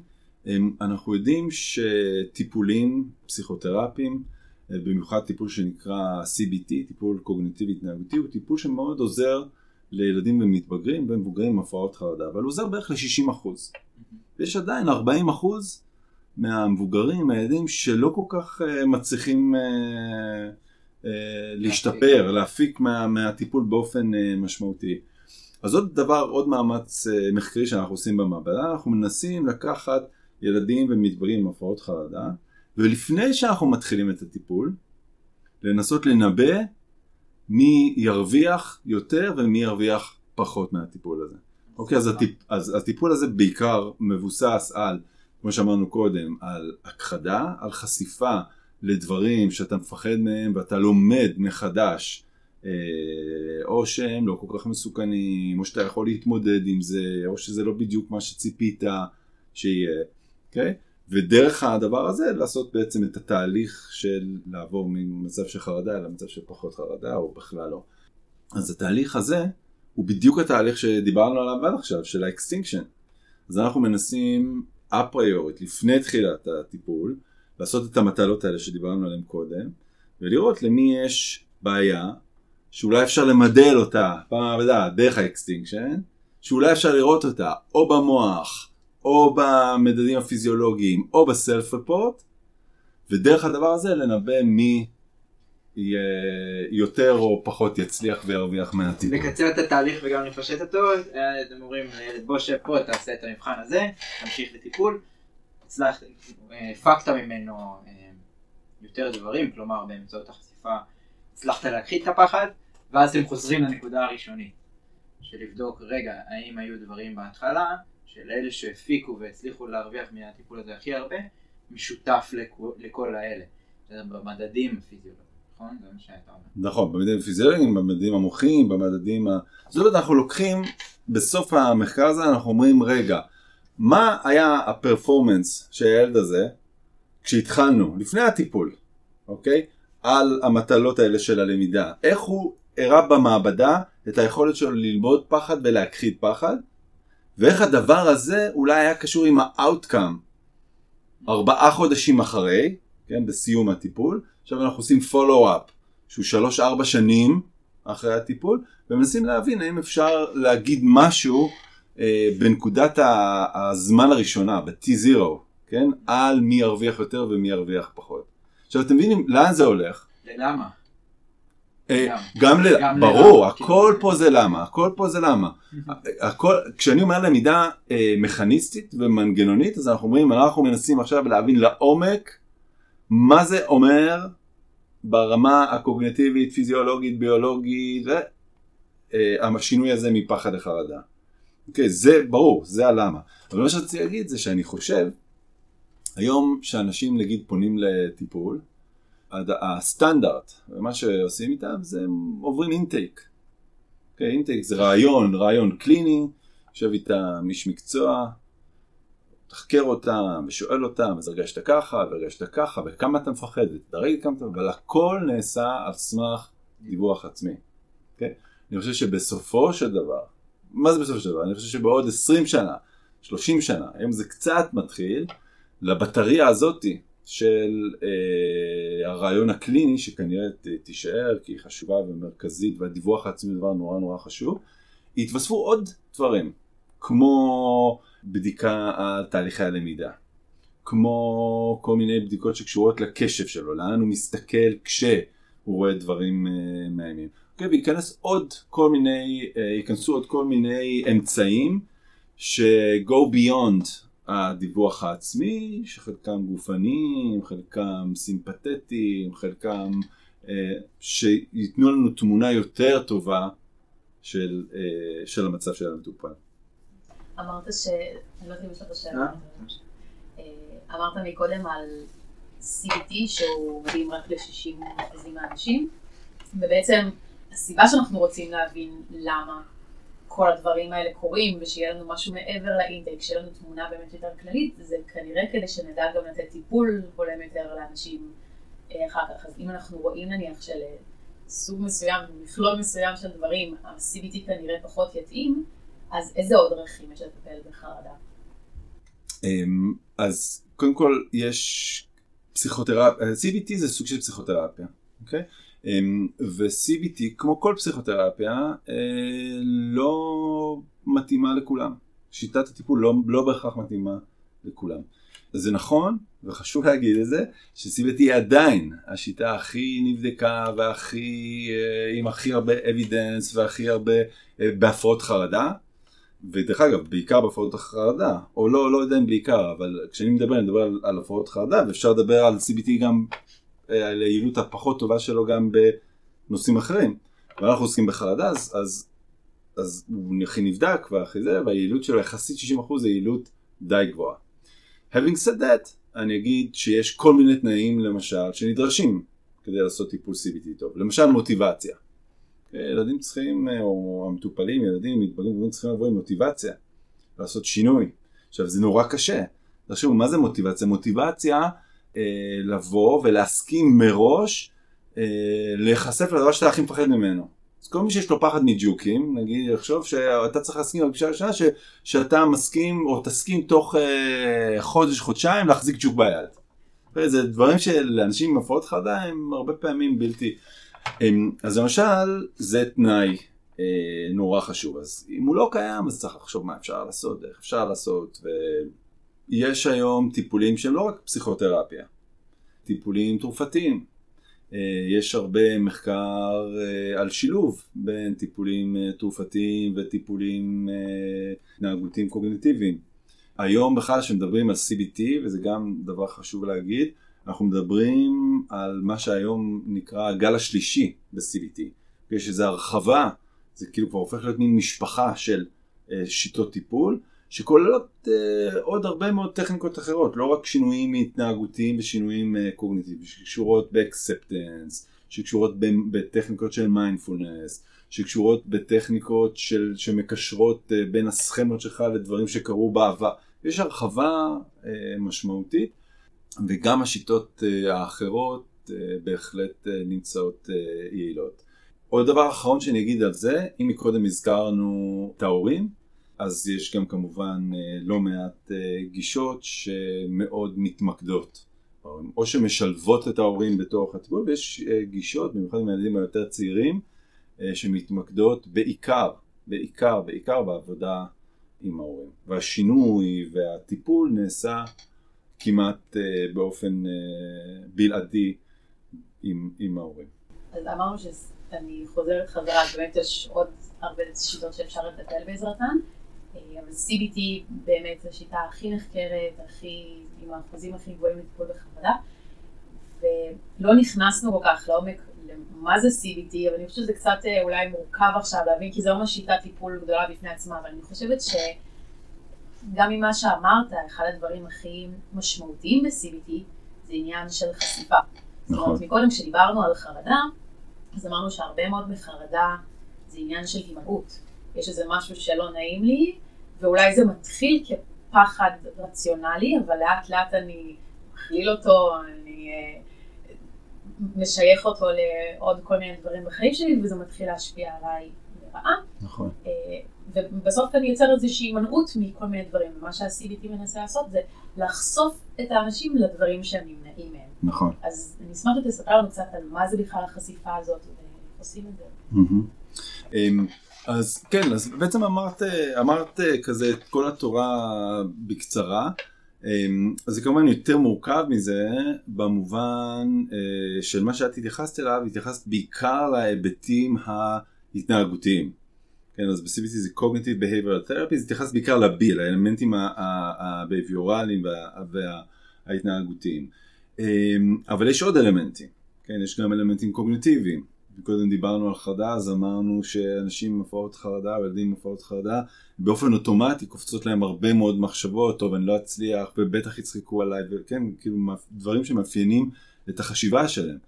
אנחנו יודעים שטיפולים פסיכותרפיים, במיוחד טיפול שנקרא CBT, טיפול קוגניטיבי התנהגותי, הוא טיפול שמאוד עוזר לילדים ומתבגרים ומבוגרים עם הפרעות חרדה, אבל הוא עוזר בערך ל-60%. יש עדיין 40% מהמבוגרים, מהילדים, שלא כל כך uh, מצליחים uh, uh, להשתפר, להפיק מה, מהטיפול באופן משמעותי. אז עוד דבר, עוד מאמץ מחקרי שאנחנו עושים במעבדה, אנחנו מנסים לקחת ילדים ומתבגרים עם הפרעות חרדה, ולפני שאנחנו מתחילים את הטיפול, לנסות לנבא מי ירוויח יותר ומי ירוויח פחות מהטיפול הזה. אוקיי, אז, הטיפ, אז הטיפול הזה בעיקר מבוסס על, כמו שאמרנו קודם, על הכחדה, על חשיפה לדברים שאתה מפחד מהם ואתה לומד מחדש, אה, או שהם לא כל כך מסוכנים, או שאתה יכול להתמודד עם זה, או שזה לא בדיוק מה שציפית שיהיה, אוקיי? ודרך הדבר הזה לעשות בעצם את התהליך של לעבור ממצב של חרדה למצב של פחות חרדה או בכלל לא. אז התהליך הזה הוא בדיוק התהליך שדיברנו עליו עד עכשיו של ה extinction. אז אנחנו מנסים אפריורית לפני תחילת הטיפול לעשות את המטלות האלה שדיברנו עליהן קודם ולראות למי יש בעיה שאולי אפשר למדל אותה במעבדה דרך ה extinction שאולי אפשר לראות אותה או במוח או במדדים הפיזיולוגיים או ב self report ודרך הדבר הזה לנבא מי יותר או פחות יצליח וירוויח מהטיפול. לקצר את התהליך וגם לפשט אותו, אתם אומרים לילד בוא שב פה תעשה את המבחן הזה, תמשיך לטיפול, הצלחת, הפקת ממנו יותר דברים, כלומר באמצעות החשיפה הצלחת להכחיד את הפחד ואז אתם חוזרים לנקודה הראשונית של לבדוק רגע האם היו דברים בהתחלה של אלה שהפיקו והצליחו להרוויח מהטיפול הזה הכי הרבה, משותף לכל, לכל האלה. במדדים הפיזיולוגיים, נכון? נכון, במדדים הפיזיולוגיים, במדדים המוחיים, במדדים ה... זאת אומרת, אנחנו לוקחים, בסוף המחקר הזה אנחנו אומרים, רגע, מה היה הפרפורמנס של הילד הזה כשהתחלנו, לפני הטיפול, אוקיי? על המטלות האלה של הלמידה. איך הוא הראה במעבדה את היכולת שלו ללמוד פחד ולהכחיד פחד, ואיך הדבר הזה אולי היה קשור עם ה-outcome ארבעה חודשים אחרי, כן, בסיום הטיפול. עכשיו אנחנו עושים follow-up, שהוא שלוש-ארבע שנים אחרי הטיפול, ומנסים להבין האם אפשר להגיד משהו אה, בנקודת הזמן הראשונה, ב-T0, כן? על מי ירוויח יותר ומי ירוויח פחות. עכשיו אתם מבינים לאן זה הולך? למה? אה, גם. ל... ברור, ללמה, הכל. פה זה למה, הכל פה זה למה. הכל, כשאני אומר למידה אה, מכניסטית ומנגנונית, אז אנחנו אומרים, אנחנו מנסים עכשיו להבין לעומק מה זה אומר ברמה הקוגנטיבית, פיזיולוגית, ביולוגית, והשינוי הזה מפחד לחרדה. אוקיי, זה ברור, זה הלמה. אבל מה שרציתי להגיד זה שאני חושב, היום שאנשים נגיד פונים לטיפול, הסטנדרט, ומה שעושים איתם זה הם עוברים אינטייק. אוקיי, אינטייק זה רעיון, רעיון קליני, יושב איתם איש מקצוע, תחקר אותם ושואל אותם, אז הרגשת ככה, והרגשת ככה, וכמה אתה מפחד, ותדרג כמה אתה, אבל הכל נעשה על סמך דיווח עצמי. אוקיי? אני חושב שבסופו של דבר, מה זה בסופו של דבר? אני חושב שבעוד 20 שנה, 30 שנה, היום זה קצת מתחיל, לבטריה הזאתי של אה, הרעיון הקליני, שכנראה תישאר כי היא חשובה ומרכזית, והדיווח העצמי זה דבר נורא נורא חשוב, יתווספו עוד דברים, כמו בדיקה על תהליכי הלמידה, כמו כל מיני בדיקות שקשורות לקשב שלו, לאן הוא מסתכל כשהוא רואה דברים אה, מאיימים. אוקיי, וייכנס עוד כל מיני, אה, ייכנסו עוד כל מיני אמצעים ש-go beyond הדיווח העצמי, שחלקם גופניים, חלקם סימפתטיים, חלקם אה, שייתנו לנו תמונה יותר טובה של, של המצב של המטופל. אמרת ש... אני לא יודעת אם יש לך שאלה. אה? אמרת מקודם על CBT שהוא מדהים רק ל-60% מהאנשים, ובעצם הסיבה שאנחנו רוצים להבין למה כל הדברים האלה קורים ושיהיה לנו משהו מעבר לאינטייק, שיהיה לנו תמונה באמת יותר כללית, זה כנראה כדי שנדע גם לתת טיפול הולם יותר לאנשים אה, אחר כך. אז אם אנחנו רואים נניח של אה, סוג מסוים, מכלול מסוים של דברים, ה-CBT כנראה פחות יתאים, אז איזה עוד דרכים יש לטפל בחרדה? אמ, אז קודם כל יש פסיכותרפיה, CBT זה סוג של פסיכותרפיה, אוקיי? אמ, ו-CBT כמו כל פסיכותרפיה אה, לא מתאימה לכולם. שיטת הטיפול לא, לא בהכרח מתאימה לכולם. זה נכון, וחשוב להגיד את זה, ש-CBT היא עדיין השיטה הכי נבדקה והכי, אה, עם הכי הרבה evidence והכי הרבה אה, בהפרעות חרדה. ודרך אגב, בעיקר בהפרעות החרדה, או לא, לא יודע אם בעיקר, אבל כשאני מדבר, אני מדבר על, על הפרעות חרדה, ואפשר לדבר על CBT גם, אה, על היעילות הפחות טובה שלו גם בנושאים אחרים. ואנחנו עוסקים בחרדה, אז, אז, אז הוא הכי נבדק והכי זה, והיעילות שלו יחסית 60% זה יעילות די גבוהה. Having said that, אני אגיד שיש כל מיני תנאים למשל שנדרשים כדי לעשות טיפול CBT טוב. למשל מוטיבציה. ילדים צריכים, או המטופלים, ילדים, מתבגרים, צריכים לבוא עם מוטיבציה, לעשות שינוי. עכשיו זה נורא קשה. תחשבו, מה זה מוטיבציה? מוטיבציה אה, לבוא ולהסכים מראש אה, להיחשף לדבר שאתה הכי מפחד ממנו. אז כל מי שיש לו פחד מג'וקים, נגיד, יחשוב שאתה צריך להסכים בפגישה הראשונה ש, שאתה מסכים או תסכים תוך אה, חודש, חודשיים להחזיק ג'וק ביד. זה דברים שלאנשים עם הפרעות חרדה הם הרבה פעמים בלתי... הם, אז למשל, זה תנאי אה, נורא חשוב. אז אם הוא לא קיים, אז צריך לחשוב מה אפשר לעשות, איך אפשר לעשות. ויש היום טיפולים שהם לא רק פסיכותרפיה, טיפולים תרופתיים. אה, יש הרבה מחקר אה, על שילוב בין טיפולים אה, תרופתיים וטיפולים אה, התנהגותיים קוגניטיביים. היום בכלל כשמדברים על CBT, וזה גם דבר חשוב להגיד, אנחנו מדברים על מה שהיום נקרא הגל השלישי ב-CBT, שזה הרחבה, זה כאילו כבר הופך להיות מין משפחה של אה, שיטות טיפול, שכוללות אה, עוד הרבה מאוד טכניקות אחרות, לא רק שינויים התנהגותיים ושינויים אה, קוגניטיביים, שקשורות באקספטנס, שקשורות בטכניקות של מיינדפולנס, שקשורות בטכניקות של, שמקשרות אה, בין הסכמות שלך לדברים שקרו בעבר. יש הרחבה אה, משמעותית. וגם השיטות uh, האחרות uh, בהחלט uh, נמצאות יעילות. עוד דבר אחרון שאני אגיד על זה, אם מקודם הזכרנו את ההורים, אז יש גם כמובן לא מעט גישות שמאוד מתמקדות, או שמשלבות את ההורים בתוך הטיפול, ויש גישות, במיוחד עם הילדים היותר צעירים, שמתמקדות בעיקר, בעיקר, בעיקר בעבודה עם ההורים. והשינוי והטיפול נעשה כמעט אה, באופן אה, בלעדי עם, עם ההורים. אז אמרנו שאני חוזרת חזרה, באמת יש עוד הרבה שיטות שאפשר לטפל בעזרתן, אה, אבל CBT באמת השיטה הכי נחקרת, הכי, עם האחוזים הכי גבוהים לטיפול בחרדה, ולא נכנסנו כל כך לעומק למה זה CBT, אבל אני חושבת שזה קצת אולי מורכב עכשיו להבין, כי לא ממש שיטת טיפול גדולה בפני עצמה, אבל אני חושבת שגם ממה שאמרת, אחד הדברים הכי משמעותיים ב-CBT זה עניין של חשיפה. נכון. זאת אומרת, מקודם כשדיברנו על חרדה, אז אמרנו שהרבה מאוד מחרדה זה עניין של הימנעות. יש איזה משהו שלא נעים לי, ואולי זה מתחיל כפחד רציונלי, אבל לאט לאט אני מכליל אותו, אני אה, משייך אותו לעוד כל מיני דברים בחיים שלי, וזה מתחיל להשפיע עליי לרעה. נכון. אה, ובסוף אני יוצר איזושהי הימנעות מכל מיני דברים, ומה שה-CBT מנסה לעשות זה לחשוף את האנשים לדברים שהם נמנעים מהם. נכון. אז אני אשמח שתספר לנו קצת על מה זה בכלל החשיפה הזאת, ואיך עושים את זה. אמ, אז כן, אז בעצם אמרת, אמרת כזה את כל התורה בקצרה. אמ, אז זה כמובן יותר מורכב מזה במובן אה, של מה שאת התייחסת אליו, התייחסת בעיקר להיבטים ההתנהגותיים. כן, אז ב-CBT זה Cognitive Behavioral Therapy, זה התייחס בעיקר ל-B, לאלמנטים ה-behaviorליים וההתנהגותיים. אמ, אבל יש עוד אלמנטים, כן, יש גם אלמנטים קוגניטיביים. קודם דיברנו על חרדה, אז אמרנו שאנשים עם הפרעות חרדה, ילדים עם הפרעות חרדה, באופן אוטומטי קופצות להם הרבה מאוד מחשבות, טוב אני לא אצליח, ובטח יצחקו עליי, וכן, כאילו דברים שמאפיינים את החשיבה שלהם.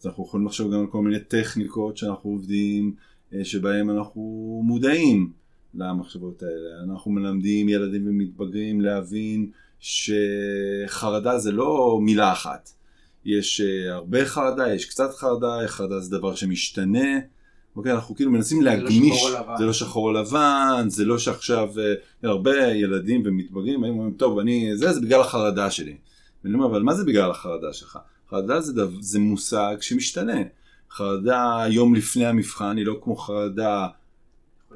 אז אנחנו יכולים לחשוב גם על כל מיני טכניקות שאנחנו עובדים, שבהם אנחנו מודעים למחשבות האלה. אנחנו מלמדים ילדים ומתבגרים להבין שחרדה זה לא מילה אחת. יש uh, הרבה חרדה, יש קצת חרדה, חרדה זה דבר שמשתנה. אוקיי, אנחנו כאילו מנסים להגמיש, זה לא שחור זה לא שחור לבן, זה לא שעכשיו uh, הרבה ילדים ומתבגרים, הם אומרים, טוב, אני, זה, זה בגלל החרדה שלי. ואני אומר, אבל מה זה בגלל החרדה שלך? חרדה זה, דו, זה מושג שמשתנה. חרדה יום לפני המבחן היא לא כמו חרדה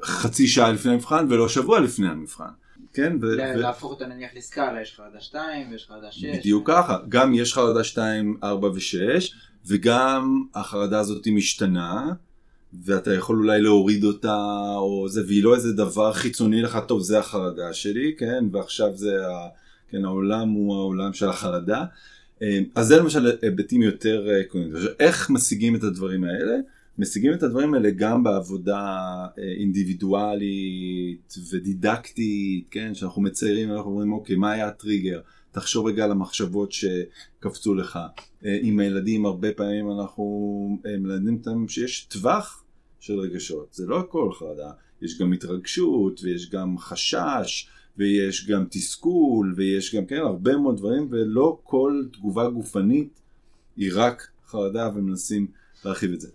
חצי שעה לפני המבחן ולא שבוע לפני המבחן. כן? ו- להפוך אותה נניח לסקאלה, יש חרדה 2 ויש חרדה 6. בדיוק ככה, גם יש חרדה 2, 4 ו-6, וגם החרדה הזאת משתנה, ואתה יכול אולי להוריד אותה, או זה, והיא לא איזה דבר חיצוני לך, טוב זה החרדה שלי, כן? ועכשיו זה, ה, כן, העולם הוא העולם של החרדה. אה, אז זה למשל היבטים יותר אה, קונקרטיים. איך משיגים את הדברים האלה? משיגים את הדברים האלה גם בעבודה אה, אינדיבידואלית ודידקטית, כן, שאנחנו מציירים, אנחנו אומרים, אוקיי, מה היה הטריגר? תחשוב רגע על המחשבות שקפצו לך. עם הילדים הרבה פעמים אנחנו מלמדים אותם שיש טווח של רגשות, זה לא הכל חרדה, יש גם התרגשות ויש גם חשש ויש גם תסכול ויש גם, כן, הרבה מאוד דברים ולא כל תגובה גופנית היא רק חרדה ומנסים להרחיב את זה.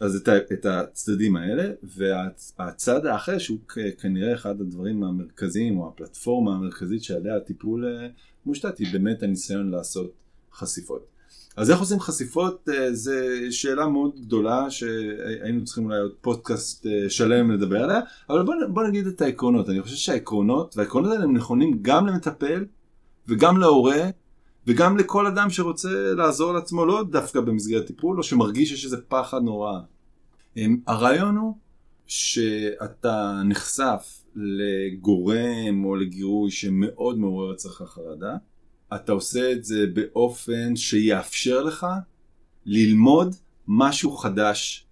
אז את, הצדדים האלה, והצד האחר שהוא כנראה אחד הדברים המרכזיים, או הפלטפורמה המרכזית שעליה הטיפול אה, מושתת, היא באמת הניסיון לעשות חשיפות. אז איך עושים חשיפות אה, זה שאלה מאוד גדולה שהיינו צריכים אולי עוד פודקאסט אה, שלם לדבר עליה, אבל בוא, בוא נגיד את העקרונות. אני חושב שהעקרונות, והעקרונות האלה הם נכונים גם למטפל וגם להורה וגם לכל אדם שרוצה לעזור לעצמו, לא דווקא במסגרת טיפול, או שמרגיש שיש איזה פחד נורא. אמ, הרעיון הוא שאתה נחשף לגורם או לגירוי שמאוד מעורר אצלך חרדה, אתה עושה את זה באופן שיאפשר לך ללמוד משהו חדש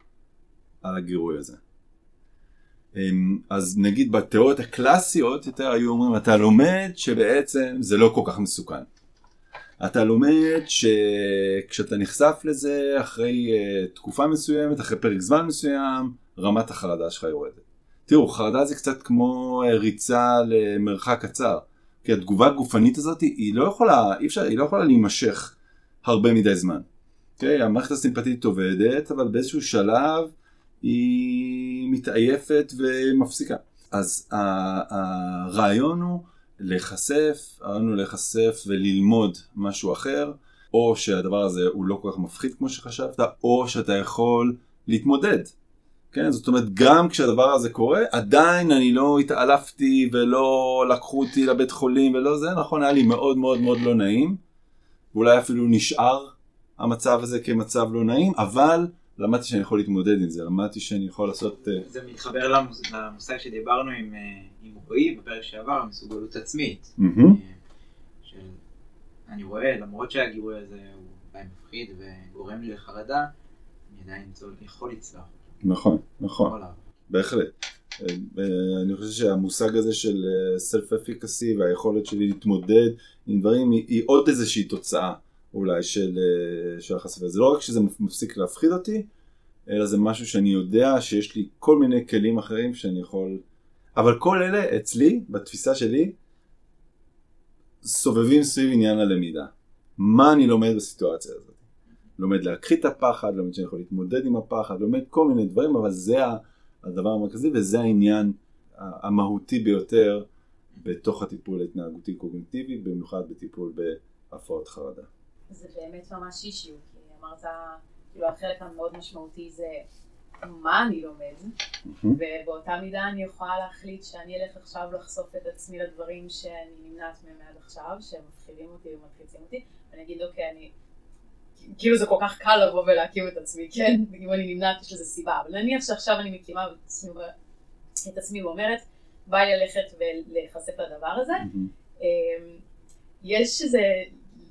על הגירוי הזה. אמ, אז נגיד בתיאוריות הקלאסיות יותר היו אומרים אתה לומד שבעצם זה לא כל כך מסוכן. אתה לומד שכשאתה נחשף לזה אחרי uh, תקופה מסוימת, אחרי פרק זמן מסוים, רמת החרדה שלך יורדת. תראו, חרדה זה קצת כמו uh, ריצה למרחק קצר. כי התגובה הגופנית הזאת היא לא יכולה, אי אפשר, היא לא יכולה להימשך הרבה מדי זמן. Okay, אוקיי? המערכת הסימפטית עובדת, אבל באיזשהו שלב היא מתעייפת ומפסיקה. אז הרעיון הוא להיחשף, הרעיון הוא להיחשף וללמוד משהו אחר, או שהדבר הזה הוא לא כל כך מפחיד כמו שחשבת, או שאתה יכול להתמודד. כן, זאת אומרת, גם כשהדבר הזה קורה, עדיין אני לא התעלפתי ולא לקחו אותי לבית חולים ולא זה, נכון, היה לי מאוד מאוד מאוד לא נעים. ואולי אפילו נשאר המצב הזה כמצב לא נעים, אבל למדתי שאני יכול להתמודד עם זה, למדתי שאני יכול לעשות... אה, זה מתחבר למוס- למושג שדיברנו עם, אה, עם רועי בפרק שעבר, המסוגלות עצמית. של- אני רואה, למרות שהגירוי הזה הוא אולי מפחיד וגורם לי לחרדה, אני עדיין יכול לצלוח. נכון, נכון. בהחלט. אה, אה, אני חושב שהמושג הזה של סלף אפיקסי והיכולת שלי להתמודד עם דברים היא, היא עוד איזושהי תוצאה אולי של, אה, של החשיפה. זה לא רק שזה מפסיק להפחיד אותי, אלא זה משהו שאני יודע שיש לי כל מיני כלים אחרים שאני יכול... אבל כל אלה אצלי, בתפיסה שלי, סובבים סביב עניין הלמידה. מה אני לומד בסיטואציה הזאת? לומד להכחיד את הפחד, לומד שאני יכול להתמודד עם הפחד, לומד כל מיני דברים, אבל זה הדבר המרכזי וזה העניין המהותי ביותר בתוך הטיפול ההתנהגותי קוגניטיבי, במיוחד בטיפול בהפרעות חרדה. זה באמת ממש אישיו, כי אמרת, כאילו החלק המאוד משמעותי זה מה אני לומד, ובאותה מידה אני יכולה להחליט שאני אלך עכשיו לחשוף את עצמי לדברים שאני נמנעת מהם עד עכשיו, שהם מפחידים אותי ומלחיצים אותי, ואני אגיד אוקיי, אני... כאילו זה כל כך קל לבוא ולהקים את עצמי, כן? אם אני נמנעת יש לזה סיבה, אבל נניח שעכשיו אני מקימה את עצמי, את עצמי ואומרת, בא לי ללכת ולהיחשף לדבר הזה, אמ, יש איזה,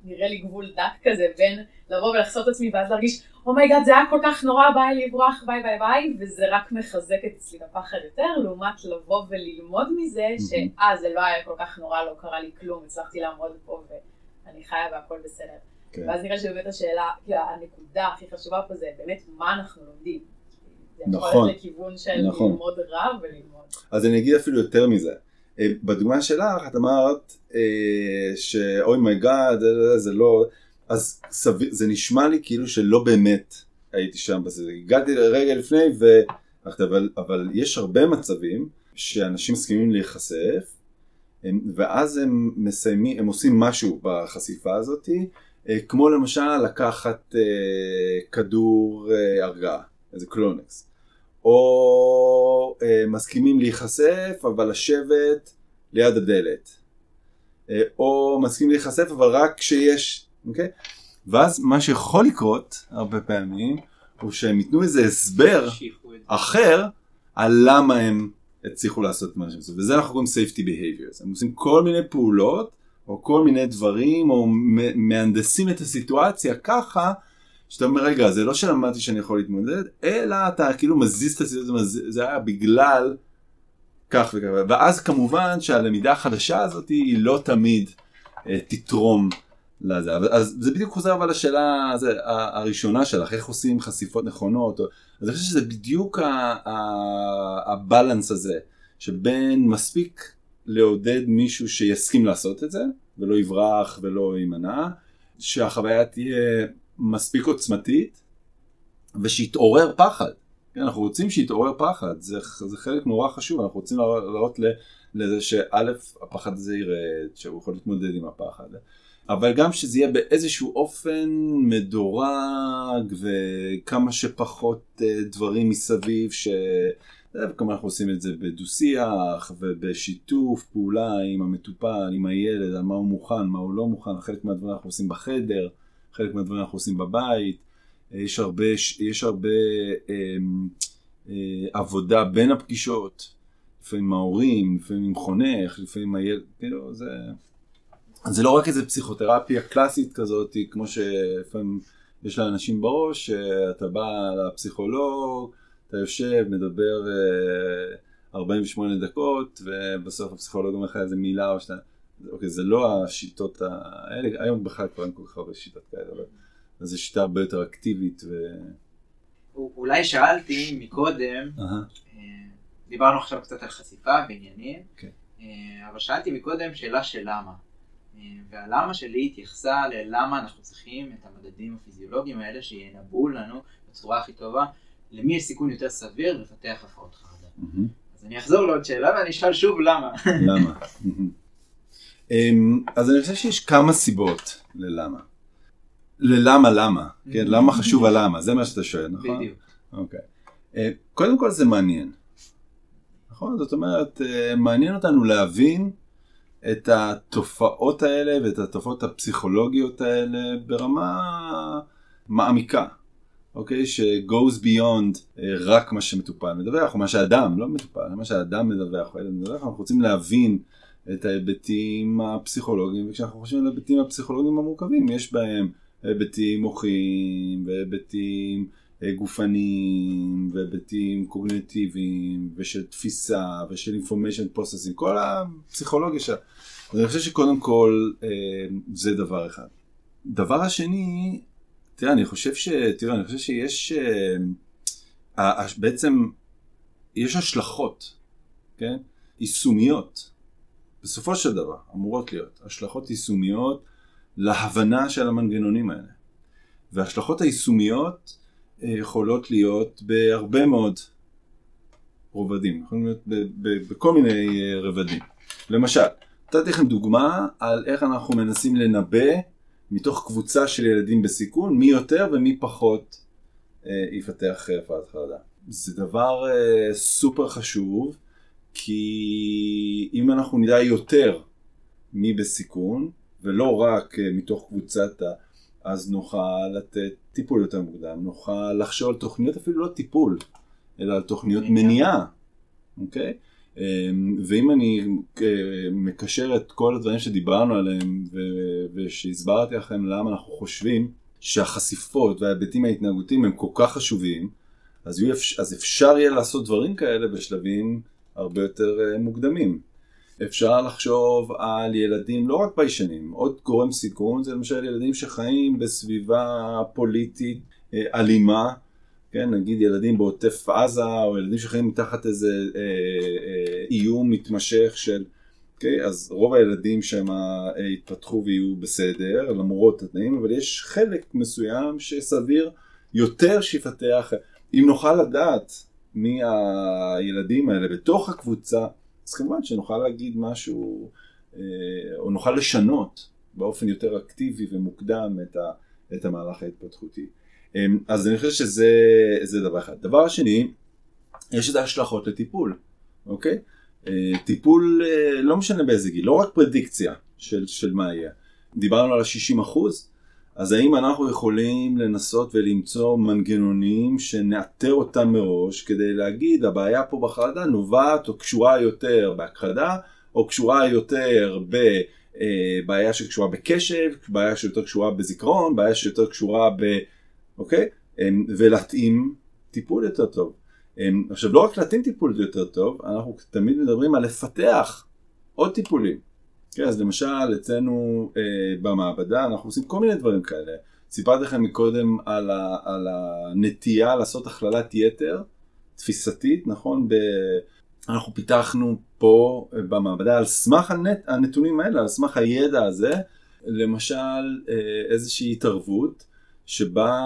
נראה לי גבול דק כזה בין לבוא ולחשוף את עצמי ואז להרגיש, oh my god זה היה כל כך נורא, בא לי לברוח, ביי ביי ביי, וזה רק מחזק את אצלי את הפחד יותר, לעומת לבוא וללמוד מזה, שאה זה לא היה כל כך נורא, לא קרה לי כלום, הצלחתי לעמוד פה ואני חיה והכל בסדר. כן. ואז נראה שבאמת השאלה, כאילו הנקודה הכי חשובה פה זה באמת מה אנחנו לומדים. זה נכון, להיות לכיוון של נכון. ללמוד רע וללמוד. אז אני אגיד אפילו יותר מזה. אה, בדוגמה שלך את אמרת אה, שאוי מי גאד זה לא אז סביר, זה נשמע לי כאילו שלא באמת הייתי שם בזה הגעתי רגע לפני ו... אבל, אבל יש הרבה מצבים שאנשים מסכימים להיחשף הם, ואז הם מסיימים הם עושים משהו בחשיפה הזאת אה, כמו למשל לקחת אה, כדור אה, הרגעה איזה קלונקס או אה, מסכימים להיחשף אבל לשבת ליד הדלת. אה, או מסכימים להיחשף אבל רק כשיש, אוקיי? ואז מה שיכול לקרות הרבה פעמים הוא שהם ייתנו איזה הסבר. אחר על למה הם הצליחו לעשות מה שהם עשו. וזה אנחנו קוראים safety behaviors. הם עושים כל מיני פעולות או כל מיני דברים או מהנדסים את הסיטואציה ככה שאתה אומר רגע זה לא שלמדתי שאני יכול להתמודד אלא אתה כאילו מזיז את הסיטואציה זה היה בגלל כך וכך. ואז כמובן שהלמידה החדשה הזאת היא לא תמיד אה, תתרום לזה. אז זה בדיוק חוזר אבל לשאלה זה, הראשונה שלך איך עושים חשיפות נכונות או, אז אני חושב שזה בדיוק הבלנס הזה שבין מספיק לעודד מישהו שיסכים לעשות את זה ולא יברח ולא יימנע שהחוויה תהיה מספיק עוצמתית ושיתעורר פחד. כן, אנחנו רוצים שיתעורר פחד, זה, זה חלק נורא חשוב, אנחנו רוצים להראות לזה שא' הפחד הזה ירד, שהוא יכול להתמודד עם הפחד, אבל גם שזה יהיה באיזשהו אופן מדורג וכמה שפחות אה, דברים מסביב ש... אה, וכמובן אנחנו עושים את זה בדו-שיח ובשיתוף פעולה עם המטופל, עם הילד, על מה הוא מוכן, מה הוא לא מוכן, חלק מהדברים אנחנו עושים בחדר, חלק מהדברים אנחנו עושים בבית, אה, יש הרבה, יש הרבה אה, אה, עבודה בין הפגישות, לפעמים ההורים, לפעמים חונך, לפעמים הילד, כאילו זה... זה לא רק איזה פסיכותרפיה קלאסית כזאת, כמו שלפעמים יש לאנשים בראש, שאתה בא לפסיכולוג, אתה יושב, מדבר אה, 48 דקות, ובסוף הפסיכולוג אומר לך איזה מילה או שתיים. אוקיי, זה לא השיטות האלה, היום בכלל כבר אין כל כך הרבה שיטות כאלה, אבל זו שיטה הרבה יותר אקטיבית ו... אולי שאלתי מקודם, אה, דיברנו עכשיו קצת על חשיפה ועניינים, כן. אה, אבל שאלתי מקודם שאלה של למה. והלמה שלי התייחסה ללמה אנחנו צריכים את המדדים הפיזיולוגיים האלה שינבאו לנו בצורה הכי טובה, למי יש סיכון יותר סביר לפתח הפרעות חרדה. מהמם. אז אני אחזור לעוד שאלה ואני אשאל שוב למה. למה? אמ, אז אני חושב שיש כמה סיבות ללמה. ללמה למה, כן? למה חשוב הלמה, זה מה שאתה שואל, נכון? בדיוק. אוקיי. אה, קודם כל זה מעניין. נכון? זאת אומרת, אה, מעניין אותנו להבין את התופעות האלה ואת התופעות הפסיכולוגיות האלה ברמה מעמיקה. אוקיי? ש-goes beyond אה, רק מה שמטופל מדווח, או מה שהאדם, לא מטופל, מה שהאדם מדווח, או ילד מדווח, אנחנו רוצים להבין את ההיבטים הפסיכולוגיים, וכשאנחנו חושבים על ההיבטים הפסיכולוגיים המורכבים, יש בהם היבטים מוחיים, והיבטים אה, גופניים, והיבטים קוגנטיביים, ושל תפיסה, ושל information processing, כל הפסיכולוגיה אני חושב שקודם כל אה, זה דבר אחד. דבר השני, תראה, אני חושב ש... תראה, אני חושב שיש... אה, בעצם, יש השלכות, כן? יישומיות, בסופו של דבר, אמורות להיות השלכות יישומיות להבנה של המנגנונים האלה. וההשלכות היישומיות אה, יכולות להיות בהרבה מאוד רובדים, יכולים להיות בכל מיני רבדים. למשל, נתתי לכם דוגמה על איך אנחנו מנסים לנבא מתוך קבוצה של ילדים בסיכון, מי יותר ומי פחות אה, יפתח הפרעת חרדה. זה דבר אה, סופר חשוב, כי אם אנחנו נדע יותר מי בסיכון, ולא רק אה, מתוך קבוצת ה... אז נוכל לתת טיפול יותר מוקדם, נוכל לחשוב על תוכניות אפילו לא טיפול, אלא על תוכניות מניעה, אוקיי? אמ, ואם אני אה, מקשר את כל הדברים שדיברנו עליהם ושהסברתי לכם למה אנחנו חושבים שהחשיפות וההיבטים ההתנהגותיים הם כל כך חשובים, אז, אז אפשר יהיה לעשות דברים כאלה בשלבים הרבה יותר אה, מוקדמים. אפשר לחשוב על ילדים לא רק ביישנים, עוד גורם סיכון זה למשל ילדים שחיים בסביבה פוליטית אה, אלימה, כן, נגיד ילדים בעוטף עזה או ילדים שחיים מתחת איזה אה, אה, איום מתמשך של, אוקיי, אז רוב הילדים אה, יתפתחו ויהיו בסדר למרות התנאים, אבל יש חלק מסוים שסביר יותר שיפתח, אם נוכל לדעת מי הילדים האלה בתוך הקבוצה, אז כמובן שנוכל להגיד משהו, אה, או נוכל לשנות באופן יותר אקטיבי ומוקדם את, ה, את המהלך ההתפתחותי. אה, אז אני חושב שזה דבר אחד. דבר שני, יש את ההשלכות לטיפול, אוקיי? אה, טיפול, לא משנה באיזה גיל, לא רק פרדיקציה של, של מה יהיה. דיברנו על ה-60 אחוז, אז האם אנחנו יכולים לנסות ולמצוא מנגנונים שנאתר אותם מראש כדי להגיד הבעיה פה בחרדה נובעת או קשורה יותר בהכחדה או קשורה יותר בבעיה אה, שקשורה בקשב, בעיה שיותר קשורה בזיכרון, בעיה שיותר קשורה ב... אוקיי? אמ, ולהתאים טיפול יותר טוב. אמ, עכשיו לא רק להתאים טיפול יותר טוב, אנחנו תמיד מדברים על לפתח עוד טיפולים. כן, אז למשל אצלנו אה, במעבדה אנחנו עושים כל מיני דברים כאלה. סיפרתי לכם מקודם על, ה, על הנטייה לעשות הכללת יתר, תפיסתית, נכון? ב... אנחנו פיתחנו פה אה, במעבדה על סמך הנט, הנתונים האלה, על סמך הידע הזה, למשל אה, איזושהי התערבות שבה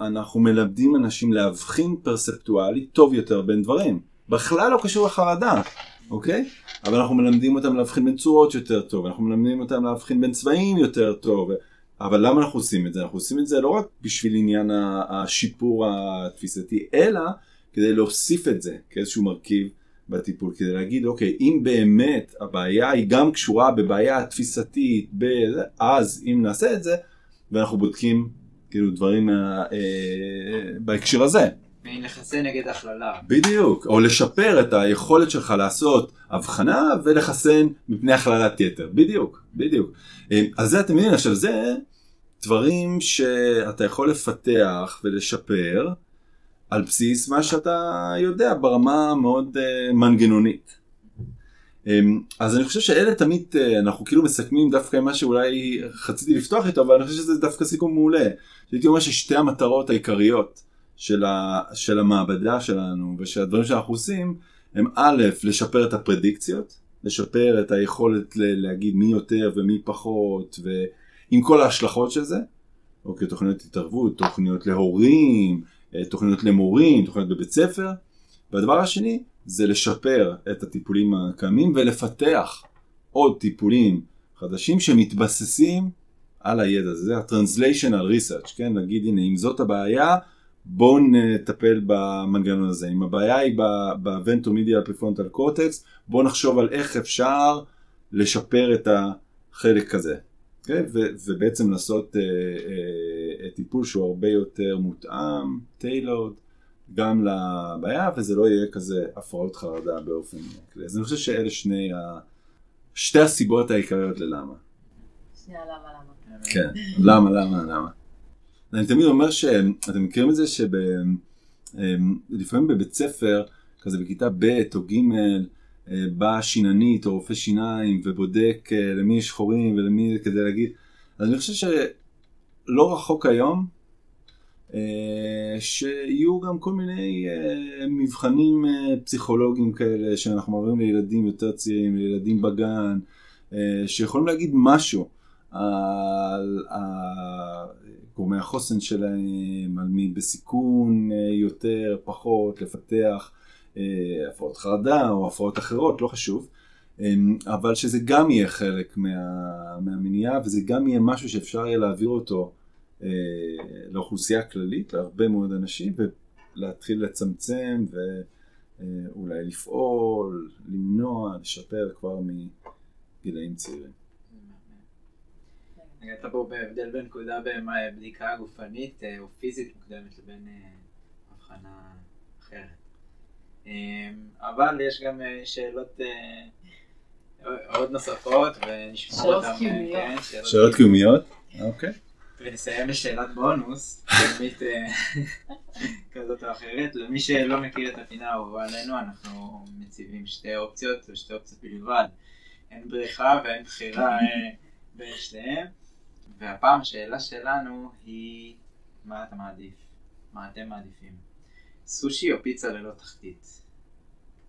אנחנו מלמדים אנשים להבחין פרספטואלית טוב יותר בין דברים. בכלל לא קשור לחרדה. אוקיי? אבל אנחנו מלמדים אותם להבחין בין צורות יותר טוב, אנחנו מלמדים אותם להבחין בין צבעים יותר טוב. אבל למה אנחנו עושים את זה? אנחנו עושים את זה לא רק בשביל עניין השיפור התפיסתי, אלא כדי להוסיף את זה כאיזשהו מרכיב בטיפול, כדי להגיד, אוקיי, אם באמת הבעיה היא גם קשורה בבעיה תפיסתית, אז אם נעשה את זה, ואנחנו בודקים כאילו דברים אה, בהקשר הזה. לחסן נגד הכללה. בדיוק, או לשפר את היכולת שלך לעשות הבחנה ולחסן מפני הכללת יתר, בדיוק, בדיוק. אה, אז זה אתם מבינים, עכשיו זה דברים שאתה יכול לפתח ולשפר על בסיס מה שאתה יודע ברמה מאוד uh, מנגנונית. Um, אז אני חושב שאלה תמיד, uh, אנחנו כאילו מסכמים דווקא מה שאולי רציתי לפתוח איתו, אבל אני חושב שזה דווקא סיכום מעולה. הייתי אומר ששתי המטרות העיקריות של, ה, של המעבדה שלנו ושל הדברים שאנחנו עושים הם א', לשפר את הפרדיקציות, לשפר את היכולת ל- להגיד מי יותר ומי פחות ועם כל ההשלכות של זה, אוקיי, תוכניות התערבות, תוכניות להורים, אה, תוכניות למורים, תוכניות בבית ספר, והדבר השני זה לשפר את הטיפולים הקיימים ולפתח עוד טיפולים חדשים שמתבססים על הידע הזה, זה ה-translational research, כן, נגיד הנה אם זאת הבעיה בואו נטפל במנגנון הזה. אם הבעיה היא בוונטומידיאל פריפרונטל קורטקס, בואו נחשוב על איך אפשר לשפר את החלק הזה. Okay? אוקיי? ו- ובעצם לעשות uh, uh, טיפול שהוא הרבה יותר מותאם, טיילורד, גם לבעיה, וזה לא יהיה כזה הפרעות חרדה באופן כללי. אז אני חושב שאלה שני ה... שתי הסיבות העיקריות ללמה. שנייה, למה, למה? כן, למה, למה, למה. אני תמיד אומר שאתם מכירים את זה שלפעמים בבית ספר, כזה בכיתה ב' או ג', אה, באה שיננית או רופא שיניים ובודק אה, למי יש חורים ולמי כדי להגיד, אז אני חושב שלא רחוק היום שיהיו גם כל מיני מבחנים פסיכולוגיים כאלה שאנחנו מעבירים לילדים יותר צעירים, לילדים בגן, שיכולים להגיד משהו על גורמי החוסן שלהם, על מי בסיכון יותר, פחות, לפתח אה, הפרעות חרדה או הפרעות אחרות, לא חשוב, אמ, אבל שזה גם יהיה חלק מה, מהמניעה וזה גם יהיה משהו שאפשר יהיה להעביר אותו אה, לאוכלוסייה הכללית, להרבה מאוד אנשים, ולהתחיל לצמצם ואולי אה, לפעול, למנוע, לשפר כבר מגילאים צעירים. נגעת פה בהבדל בין נקודה בבדיקה גופנית או פיזית מוקדמת לבין הבחנה אחרת. אמ, אבל יש גם אה, שאלות אה, עוד נוספות ונשמור אותן. שאלות קיומיות. כן, שאלות קיומיות? אוקיי. ונסיים בשאלת בונוס, תמיד אה, כזאת או אחרת. למי שלא מכיר את הפינה האהובה עלינו, אנחנו מציבים שתי אופציות, ושתי אופציות בלבד. אין בריחה ואין בחירה בין שתיהם. והפעם השאלה שלנו היא, מה אתה מעדיף? מה אתם מעדיפים? סושי או פיצה ללא תחתית?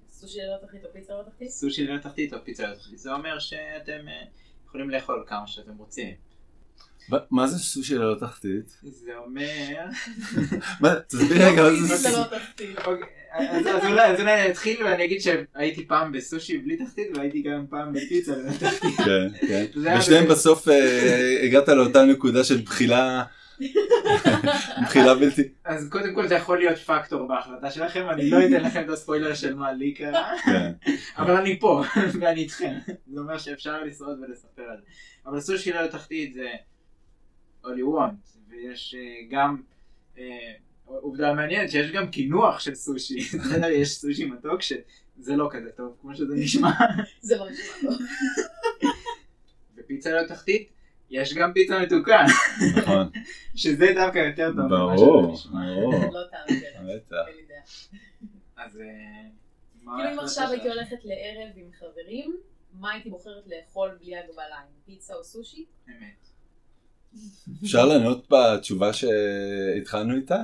סושי ללא תחתית או פיצה ללא תחתית? סושי ללא תחתית או פיצה ללא תחתית. זה אומר שאתם אה, יכולים לאכול כמה שאתם רוצים. מה זה סושי ללא תחתית? זה אומר... מה, תסביר רגע מה זה סושי. ללא תחתית. אוקיי, אז אולי אני אתחיל ואני אגיד שהייתי פעם בסושי בלי תחתית והייתי גם פעם בפיצה ללא תחתית. כן, כן. ושניהם בסוף אה, הגעת לאותה נקודה של בחילה. מבחינה בלתי. אז קודם כל זה יכול להיות פקטור בהחלטה שלכם, אני לא אתן לכם את הספוילר של מה לי קרה, כן. אבל אני פה ואני איתכם, זה אומר שאפשר לשרוד ולספר על זה. אבל סושי לא תחתית זה all you want, ויש אה, גם אה, עובדה מעניינת שיש גם קינוח של סושי, יש סושי מתוק שזה לא כזה טוב כמו שזה נשמע. זה לא נשמע טוב. ופיצה לא תחתית יש גם פיצה מתוקה. נכון. שזה דווקא יותר טוב. ברור, ברור. לא טעם אז אה, כאילו אם עכשיו הייתי הולכת לערב עם חברים, מה הייתי בוחרת לאכול בלי הגבלה, עם פיצה או סושי? אמת. אפשר לענות בתשובה שהתחלנו איתה?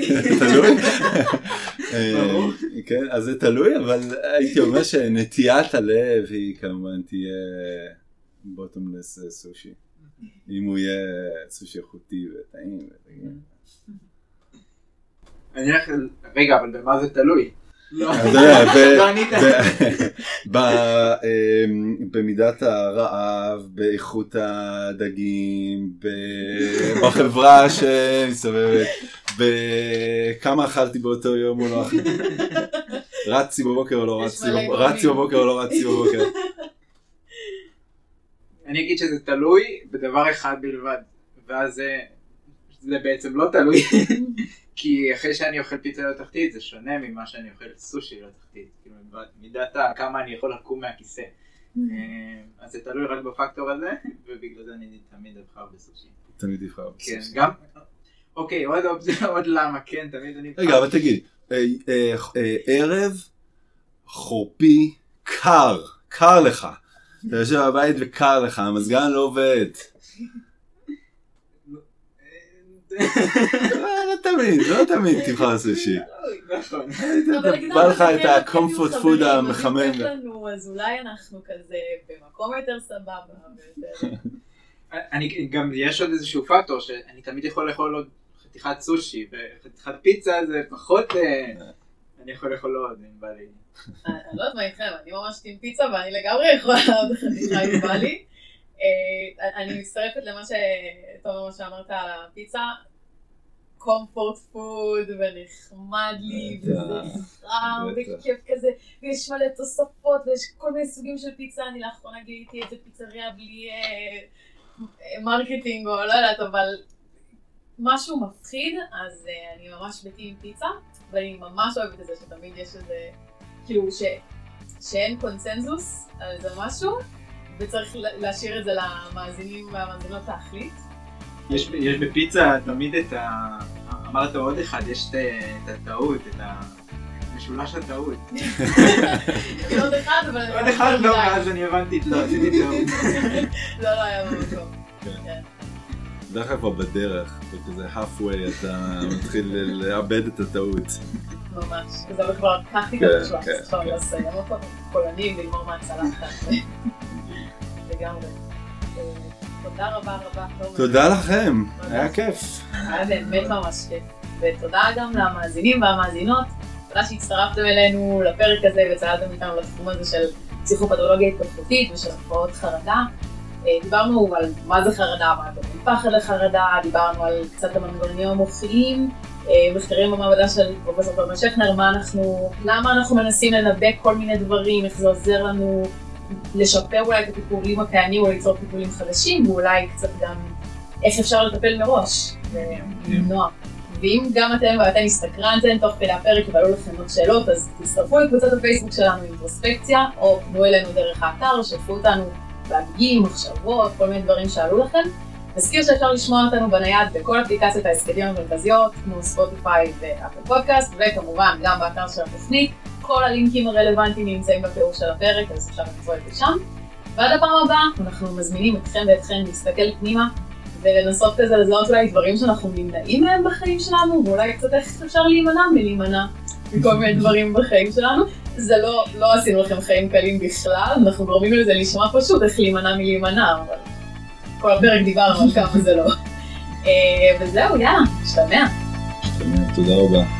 תלוי. אה, כן, אז זה תלוי, אבל הייתי אומר שנטיית הלב היא כמובן תהיה בוטומלס סושי. אם הוא יהיה סושי איכותי וטעים. אני הולך, רגע, אבל במה זה תלוי? לא, לא אמ, במידת הרעב, באיכות הדגים, בחברה שמסתובבת, בכמה אכלתי באותו יום או לא אכלתי. רצתי בבוקר או לא רצתי, רצתי בבוקר או לא רצתי בבוקר. אני אגיד שזה תלוי בדבר אחד בלבד, ואז זה, זה בעצם לא תלוי, כי אחרי שאני אוכל פיצה לתחתית זה שונה ממה שאני אוכל סושי לתחתית, כאילו מידת כמה אני יכול לקום מהכיסא. אה, אז זה תלוי רק בפקטור הזה, ובגלל זה אני תמיד אבחר בסושי. תמיד אבחר בסושי. כן, גם, אוקיי, עוד אופציה, עוד למה, כן, תמיד אני... רגע, אבל תגיד, אה, אה, ערב חורפי קר, קר לך. אתה יושב בבית וקר לך, המזגן לא עובד. לא תמיד, לא תמיד תבחר סושי. נכון. בא לך את ה-comfort food המחמם. אז אולי אנחנו כזה במקום יותר סבבה. אני גם, יש עוד איזשהו פקטור שאני תמיד יכול לאכול עוד חתיכת סושי, וחתיכת פיצה זה פחות, אה, אני יכול לאכול עוד אם בא לי. אני לא יודעת מה איתכם, אני ממש עם פיצה ואני לגמרי יכולה עוד חתיכה אם בא לי. אה, אני מצטרפת למה שאתה שאמרת על הפיצה. comfort food ונחמד לי וזה חם. וכיף כזה ויש מלא תוספות ויש כל מיני סוגים של פיצה אני לאחרונה גיליתי איזה פיצריה בלי אה, אה, marketing או לא יודעת אבל משהו מפחיד אז אני ממש בטים פיצה ואני ממש אוהבת את זה שתמיד יש איזה כאילו ש, שאין קונצנזוס על איזה משהו וצריך לה- להשאיר את זה למאזינים והמאזינות להחליט יש, יש בפיצה תמיד את ה... אמרת עוד אחד, יש את, את הטעות, את המשולש הטעות. עוד אחד, אבל... עוד אחד לא. ואז אני הבנתי, לא, עשיתי טעות. לא, לא היה במקום. כן. כן. בדרך כלל כבר בדרך, וכזה halfway אתה מתחיל לאבד את הטעות. ממש. זה כבר שלב, כן, עכשיו כן. לסיים אותו, פולנים, לגמור מהצלחת. לגמרי. אה, תודה רבה רבה. תודה לכם. היה כיף. היה באמת ממש כיף. ותודה גם למאזינים והמאזינות. תודה שהצטרפתם אלינו לפרק הזה וצעדתם איתנו לתחום הזה של פסיכופתולוגיה התפתחותית ושל הפרעות חרדה. אה, דיברנו על מה זה חרדה, מה זה פחד לחרדה, דיברנו על קצת המנגנונים המוחיים, אה, מחקרים במעבדה של פרופסור תומר שכנר, מה אנחנו, למה אנחנו מנסים לנבא כל מיני דברים, איך זה עוזר לנו לשפר אולי את הטיפולים הקיימים או ליצור טיפולים חדשים, ואולי קצת גם איך אפשר לטפל מראש ולמנוע. ואם גם אתם ואתן הסתקרנתם תוך כדי הפרק ועלו לכם עוד שאלות, אז תצטרפו לקבוצת הפייסבוק שלנו אינטרוספקציה, או פנו אלינו דרך האתר, שתפו אותנו בהגים, מחשבות, כל מיני דברים שעלו לכם. נזכיר שאפשר לשמוע אותנו בנייד בכל אפליקציות ההסכמים המרכזיות, כמו ספוטיפיי ואפל פודקאסט, וכמובן גם באתר של התוכנית. כל הלינקים הרלוונטיים נמצאים בתיאור של הפרק, אז אפשר למצוא את זה שם. ועד הפעם הבאה, אנחנו מזמינים אתכם ואתכן להסתכל פנימה ולנסות כזה לזהות אולי דברים שאנחנו נמנעים מהם בחיים שלנו, ואולי קצת איך אפשר להימנע מלהימנע מכל מיני דברים בחיים שלנו. זה לא, לא עשינו לכם חיים קלים בכלל, אנחנו גורמים לזה לשמוע פשוט איך להימנע מלהימנע, אבל כל הפרק דיברנו על כמה זה לא. אה, וזהו, יאללה, נשתמע. תודה רבה.